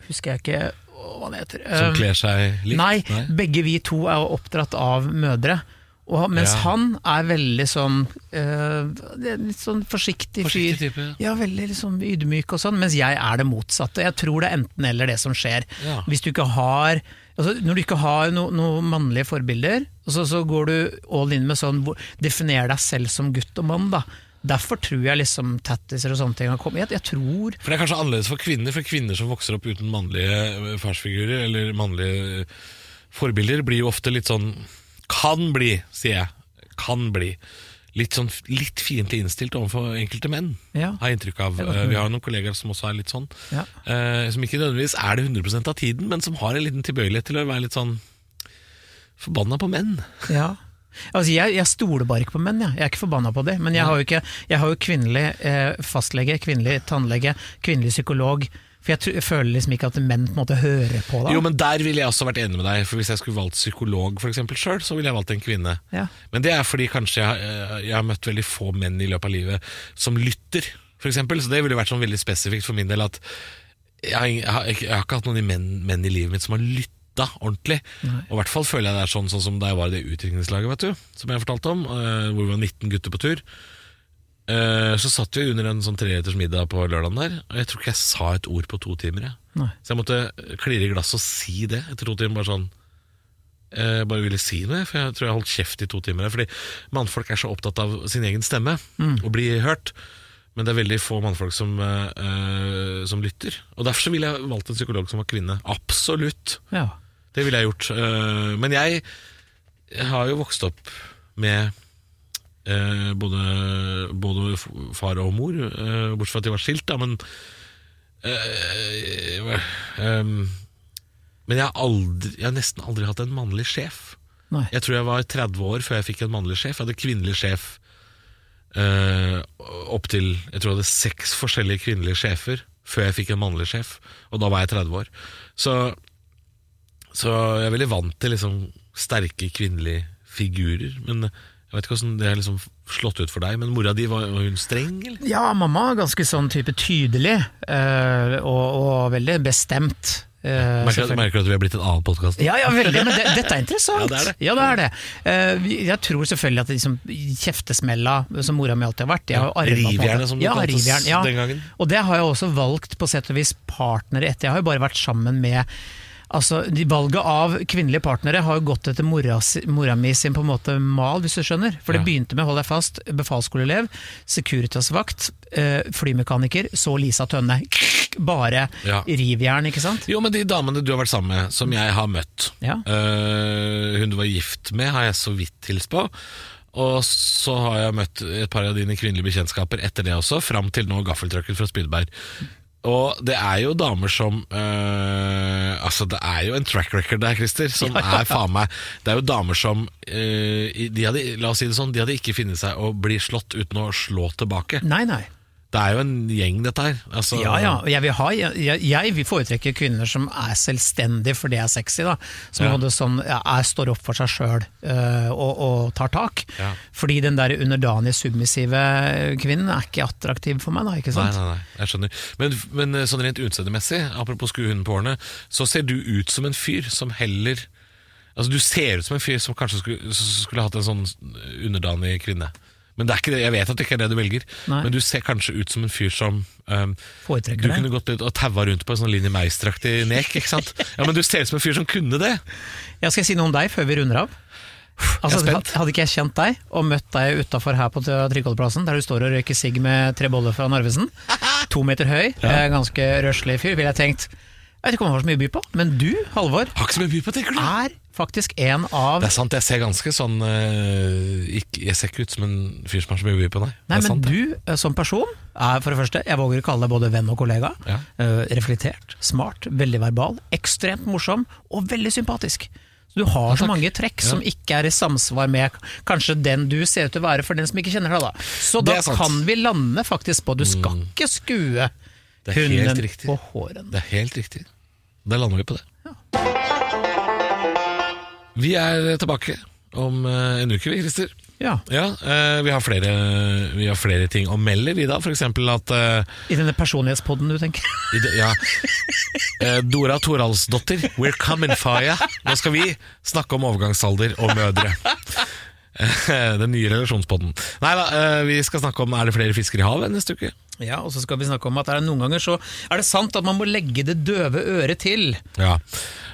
[SPEAKER 4] husker jeg ikke hva han heter.
[SPEAKER 5] Som
[SPEAKER 4] Eh,
[SPEAKER 5] kler seg likt.
[SPEAKER 4] Nei, begge vi to er oppdratt av mødre. Og mens
[SPEAKER 5] Ja.
[SPEAKER 4] han er veldig sånn er Litt sånn forsiktig,
[SPEAKER 5] Forsiktig
[SPEAKER 4] fyr.
[SPEAKER 5] type,
[SPEAKER 4] Ja, veldig liksom ydmyk og sånn. Mens jeg er det motsatte. Jeg tror det er enten eller det som skjer.
[SPEAKER 5] Ja.
[SPEAKER 4] Hvis du ikke har altså, Når du ikke har noen no mannlige forbilder, så, så går du all in med sånn Definer deg selv som gutt og mann, da. Derfor tror jeg liksom tattiser og sånne ting har kommet. Jeg, jeg tror
[SPEAKER 5] For det er kanskje annerledes for kvinner, for kvinner som vokser opp uten mannlige eh, farsfigurer eller mannlige eh, forbilder, blir jo ofte litt sånn Kan bli, sier jeg. Kan bli. Litt sånn litt fiendtlig innstilt overfor enkelte menn,
[SPEAKER 4] Ja.
[SPEAKER 5] har jeg inntrykk av. Eh, Vi
[SPEAKER 4] har
[SPEAKER 5] har noen kollegaer som også er litt sånn.
[SPEAKER 4] Ja.
[SPEAKER 5] eh, Som ikke nødvendigvis er det 100% av tiden, men som har en liten tilbøyelighet til å være litt sånn forbanna på menn.
[SPEAKER 4] Ja. Altså, jeg, jeg stoler bare ikke på menn, jeg. jeg er ikke forbanna på det. Men jeg har jo, ikke, jeg har jo kvinnelig eh, fastlege, kvinnelig tannlege, kvinnelig psykolog. For jeg, tr- jeg føler liksom ikke at menn på en måte hører på da.
[SPEAKER 5] Jo, men der ville jeg også vært enig med deg, for hvis jeg skulle valgt psykolog for sjøl, så ville jeg valgt en kvinne.
[SPEAKER 4] Ja.
[SPEAKER 5] Men det er fordi kanskje jeg, eh, jeg har møtt veldig få menn i løpet av livet som lytter, for eksempel. Så det ville vært sånn veldig spesifikt for min del at jeg, jeg, har, har ikke hatt noen menn, menn i livet mitt som har lytta ordentlig. Og i hvert fall føler jeg det er sånn, sånn som da jeg var i det utdrikningslaget, vet du, som jeg fortalte om, eh, hvor vi var 19 gutter på tur. Eh, Så satt vi under en sånn treretters middag på lørdagen der, og jeg tror ikke jeg sa et ord på to timer. Jeg. Så jeg måtte klirre i glasset og si det etter to timer. Bare sånn jeg bare ville si noe, for jeg tror jeg holdt kjeft i to timer. Fordi mannfolk er så opptatt av sin egen stemme og bli hørt. Men det er veldig få mannfolk som, eh, eh, som lytter. Og Derfor så ville jeg valgt en psykolog som var kvinne. Absolutt.
[SPEAKER 4] Ja.
[SPEAKER 5] Det ville jeg gjort. Eh, Men jeg har jo vokst opp med eh, både, både far og mor, eh, bortsett fra at de var skilt, da, men Men jeg har, aldri, jeg har nesten aldri hatt en mannlig sjef.
[SPEAKER 4] Nei.
[SPEAKER 5] Jeg tror jeg var 30 år før jeg fikk en mannlig sjef. Jeg hadde kvinnelig sjef eh, opp til Jeg tror jeg hadde seks forskjellige kvinnelige sjefer før jeg fikk en mannlig sjef, og da var jeg 30 år. Så, så jeg er veldig vant til liksom sterke kvinnelige figurer. Men jeg vet ikke hvordan det har liksom slått ut for deg. Men mora di, var, var hun streng, eller?
[SPEAKER 4] Ja, mamma er ganske sånn type tydelig, eh, og, og veldig bestemt. eh,
[SPEAKER 5] Merker,
[SPEAKER 4] selvfølgelig.
[SPEAKER 5] merker du at vi har blitt en annen podkast?
[SPEAKER 4] Ja, ja, veldig, men det, [LAUGHS] dette er interessant.
[SPEAKER 5] Ja, det er det.
[SPEAKER 4] Ja, det er det. Uh, jeg tror selvfølgelig at det liksom, kjeftesmella, som mora mi alltid har vært jeg har
[SPEAKER 5] Rivjernet, som det
[SPEAKER 4] ja,
[SPEAKER 5] kaltes den gangen.
[SPEAKER 4] Og det har jeg også valgt på sett og vis partnere etter. Jeg har jo bare vært sammen med Altså, de Valget av kvinnelige partnere har jo gått etter mora, mora mi sin på en måte mal, hvis du skjønner. For det
[SPEAKER 5] Ja.
[SPEAKER 4] begynte med, hold deg fast, befalsskoleelev, Securitas-vakt, eh, flymekaniker, så Lisa Tønne. [LAUGHS] Bare
[SPEAKER 5] Ja.
[SPEAKER 4] rivjern, ikke sant?
[SPEAKER 5] Jo, men de damene du har vært sammen med, som jeg har møtt
[SPEAKER 4] Ja.
[SPEAKER 5] øh, Hun du var gift med, har jeg så vidt hilst på. Og så har jeg møtt et par av dine kvinnelige bekjentskaper etter det også, fram til nå gaffeltrucken fra Spydberg. Og det er jo damer som øh, Altså, det er jo en track record der, Christer, som [LAUGHS] er faen meg Det er jo damer som øh, de hadde, La oss si det sånn, de hadde ikke funnet seg å bli slått uten å slå tilbake.
[SPEAKER 4] Nei, nei.
[SPEAKER 5] Det er jo en gjeng, dette her. Altså,
[SPEAKER 4] Ja, ja. Jeg vil, ha, jeg, jeg vil foretrekke kvinner som er selvstendige, for det er sexy. da Som
[SPEAKER 5] Ja.
[SPEAKER 4] sånn, ja, er, står opp for seg sjøl og, og tar tak.
[SPEAKER 5] Ja.
[SPEAKER 4] Fordi den der underdanige, submissive kvinnen er ikke attraktiv for meg, da. ikke
[SPEAKER 5] Nei,
[SPEAKER 4] sant?
[SPEAKER 5] nei, nei, jeg skjønner. Men, men eh, sånn rent utseendemessig, apropos skuehunden på årene, så ser du ut som en fyr som heller Altså, du ser ut som en fyr som kanskje skulle, skulle hatt en sånn underdanig kvinne. Men det er ikke det, jeg vet at det ikke er det du velger,
[SPEAKER 4] Nei.
[SPEAKER 5] men du ser kanskje ut som en fyr som um,
[SPEAKER 4] Foretrekker
[SPEAKER 5] Du
[SPEAKER 4] det.
[SPEAKER 5] kunne gått ut og taua rundt på en sånn Linni Meister-aktig nek, ikke sant? [LAUGHS] Ja, men du ser ut som en fyr som kunne det!
[SPEAKER 4] Ja, skal jeg si noe om deg før vi runder av. Altså. Hadde ikke jeg kjent deg og møtt deg utafor her på Tryggholdeplassen, der du står og røyker sigg med tre boller fra Narvesen, [LAUGHS] to meter høy, ja. ganske røslig fyr, ville jeg tenkt Jeg vet ikke om han har så mye å by på, men du, Halvor,
[SPEAKER 5] Har ikke så mye by på, tenker du?
[SPEAKER 4] er faktisk en av
[SPEAKER 5] Det er sant, jeg ser ganske sånn eh, ikke, Jeg ser ikke ut som en fyr som har så mye å by på, nei.
[SPEAKER 4] Nei,
[SPEAKER 5] det er
[SPEAKER 4] men
[SPEAKER 5] sant, det.
[SPEAKER 4] du eh, som person er for det første, jeg våger å kalle deg både venn og kollega.
[SPEAKER 5] Ja.
[SPEAKER 4] eh, reflektert, smart, veldig verbal, ekstremt morsom og veldig sympatisk. Så Du har så
[SPEAKER 5] takk.
[SPEAKER 4] mange trekk som ikke er i samsvar med kanskje den du ser ut til å være for den som ikke kjenner deg. da. Så
[SPEAKER 5] Det
[SPEAKER 4] da
[SPEAKER 5] er sant. Mm.
[SPEAKER 4] kan vi lande faktisk på du skal ikke skue
[SPEAKER 5] Det er helt
[SPEAKER 4] hunden
[SPEAKER 5] riktig.
[SPEAKER 4] på håren.
[SPEAKER 5] Det er helt riktig. Da lander vi på det. Vi er tilbake om eh, en uke, vi, Christer.
[SPEAKER 4] Ja,
[SPEAKER 5] Ja, eh, vi, har flere, vi har flere ting å melde, vi da. f.eks. at eh,
[SPEAKER 4] I denne personlighetspodden du tenker.
[SPEAKER 5] det- ja, Dora Toralsdottir, we're coming for you. Nå skal vi snakke om overgangsalder og mødre. Den nye relasjonspodden. Nei da, vi skal snakke om er det flere fisker i havet neste uke.
[SPEAKER 4] Ja, Og så skal vi snakke om at er det noen ganger så er det sant at man må legge det døve øret til.
[SPEAKER 5] Ja,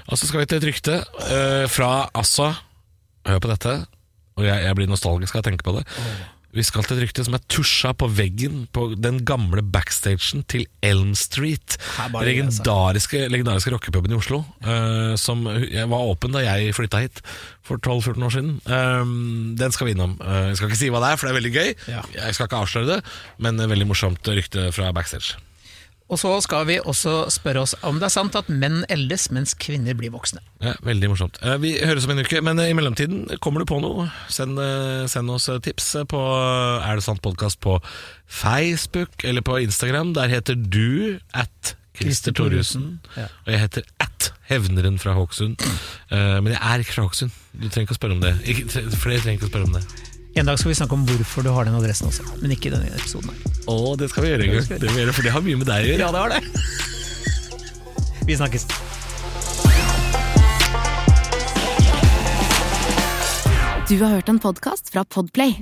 [SPEAKER 5] og så skal vi til et rykte eh, fra altså Hør på dette, og jeg, jeg blir nostalgisk av å tenke på det. Vi skal til et rykte som er tusja på veggen på den gamle backstagen til Elm Street. Legendariske, legendariske rockepuben i Oslo. Uh, som var åpen da jeg flytta hit for 12-14 år siden. Eh, den skal vi innom. Uh, jeg skal ikke si hva det er, for det er veldig gøy.
[SPEAKER 4] Ja.
[SPEAKER 5] Jeg skal ikke avsløre det, men veldig morsomt rykte fra backstage.
[SPEAKER 4] Og så skal vi også spørre oss om det er sant at menn eldes mens kvinner blir voksne.
[SPEAKER 5] Ja, veldig morsomt. Eh, Vi høres om en uke, men eh, i mellomtiden, kommer du på noe, send, eh, send oss tips på Er det sant podkast på Facebook eller på Instagram. Der heter du at Christer Thoresen.
[SPEAKER 4] Ja.
[SPEAKER 5] Og jeg heter at Hevneren fra Hokksund. Eh, Men jeg er ikke fra Hokksund. Du trenger ikke å spørre om det. Flere trenger ikke å spørre om det.
[SPEAKER 4] En dag skal vi snakke om hvorfor du har den adressen også, men ikke i denne episoden. her.
[SPEAKER 5] Å, det skal vi gjøre en gang. Det vi gjøre, for det har mye med deg å gjøre.
[SPEAKER 4] Ja, det har det. Vi snakkes.
[SPEAKER 3] Du har hørt en podkast fra Podplay.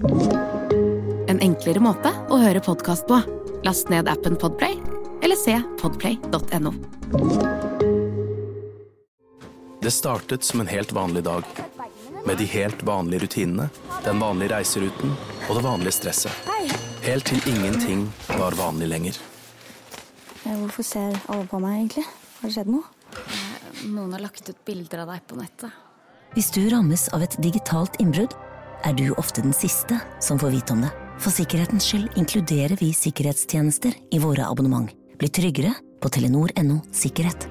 [SPEAKER 3] En enklere måte å høre podkast på. Last ned appen Podplay, eller se podplay.no.
[SPEAKER 6] Det startet som en helt vanlig dag. Med de helt vanlige rutinene, den vanlige reiseruten og det vanlige stresset. Helt til ingenting var vanlig lenger.
[SPEAKER 8] Eh, Hvorfor ser alle på meg, egentlig? Har det skjedd noe?
[SPEAKER 9] Noen har lagt ut bilder av deg på nettet.
[SPEAKER 7] Hvis du rammes av et digitalt innbrudd, er du ofte den siste som får vite om det. For sikkerhetens skyld inkluderer vi sikkerhetstjenester i våre abonnement. Bli tryggere på telenor.no sikkerhet.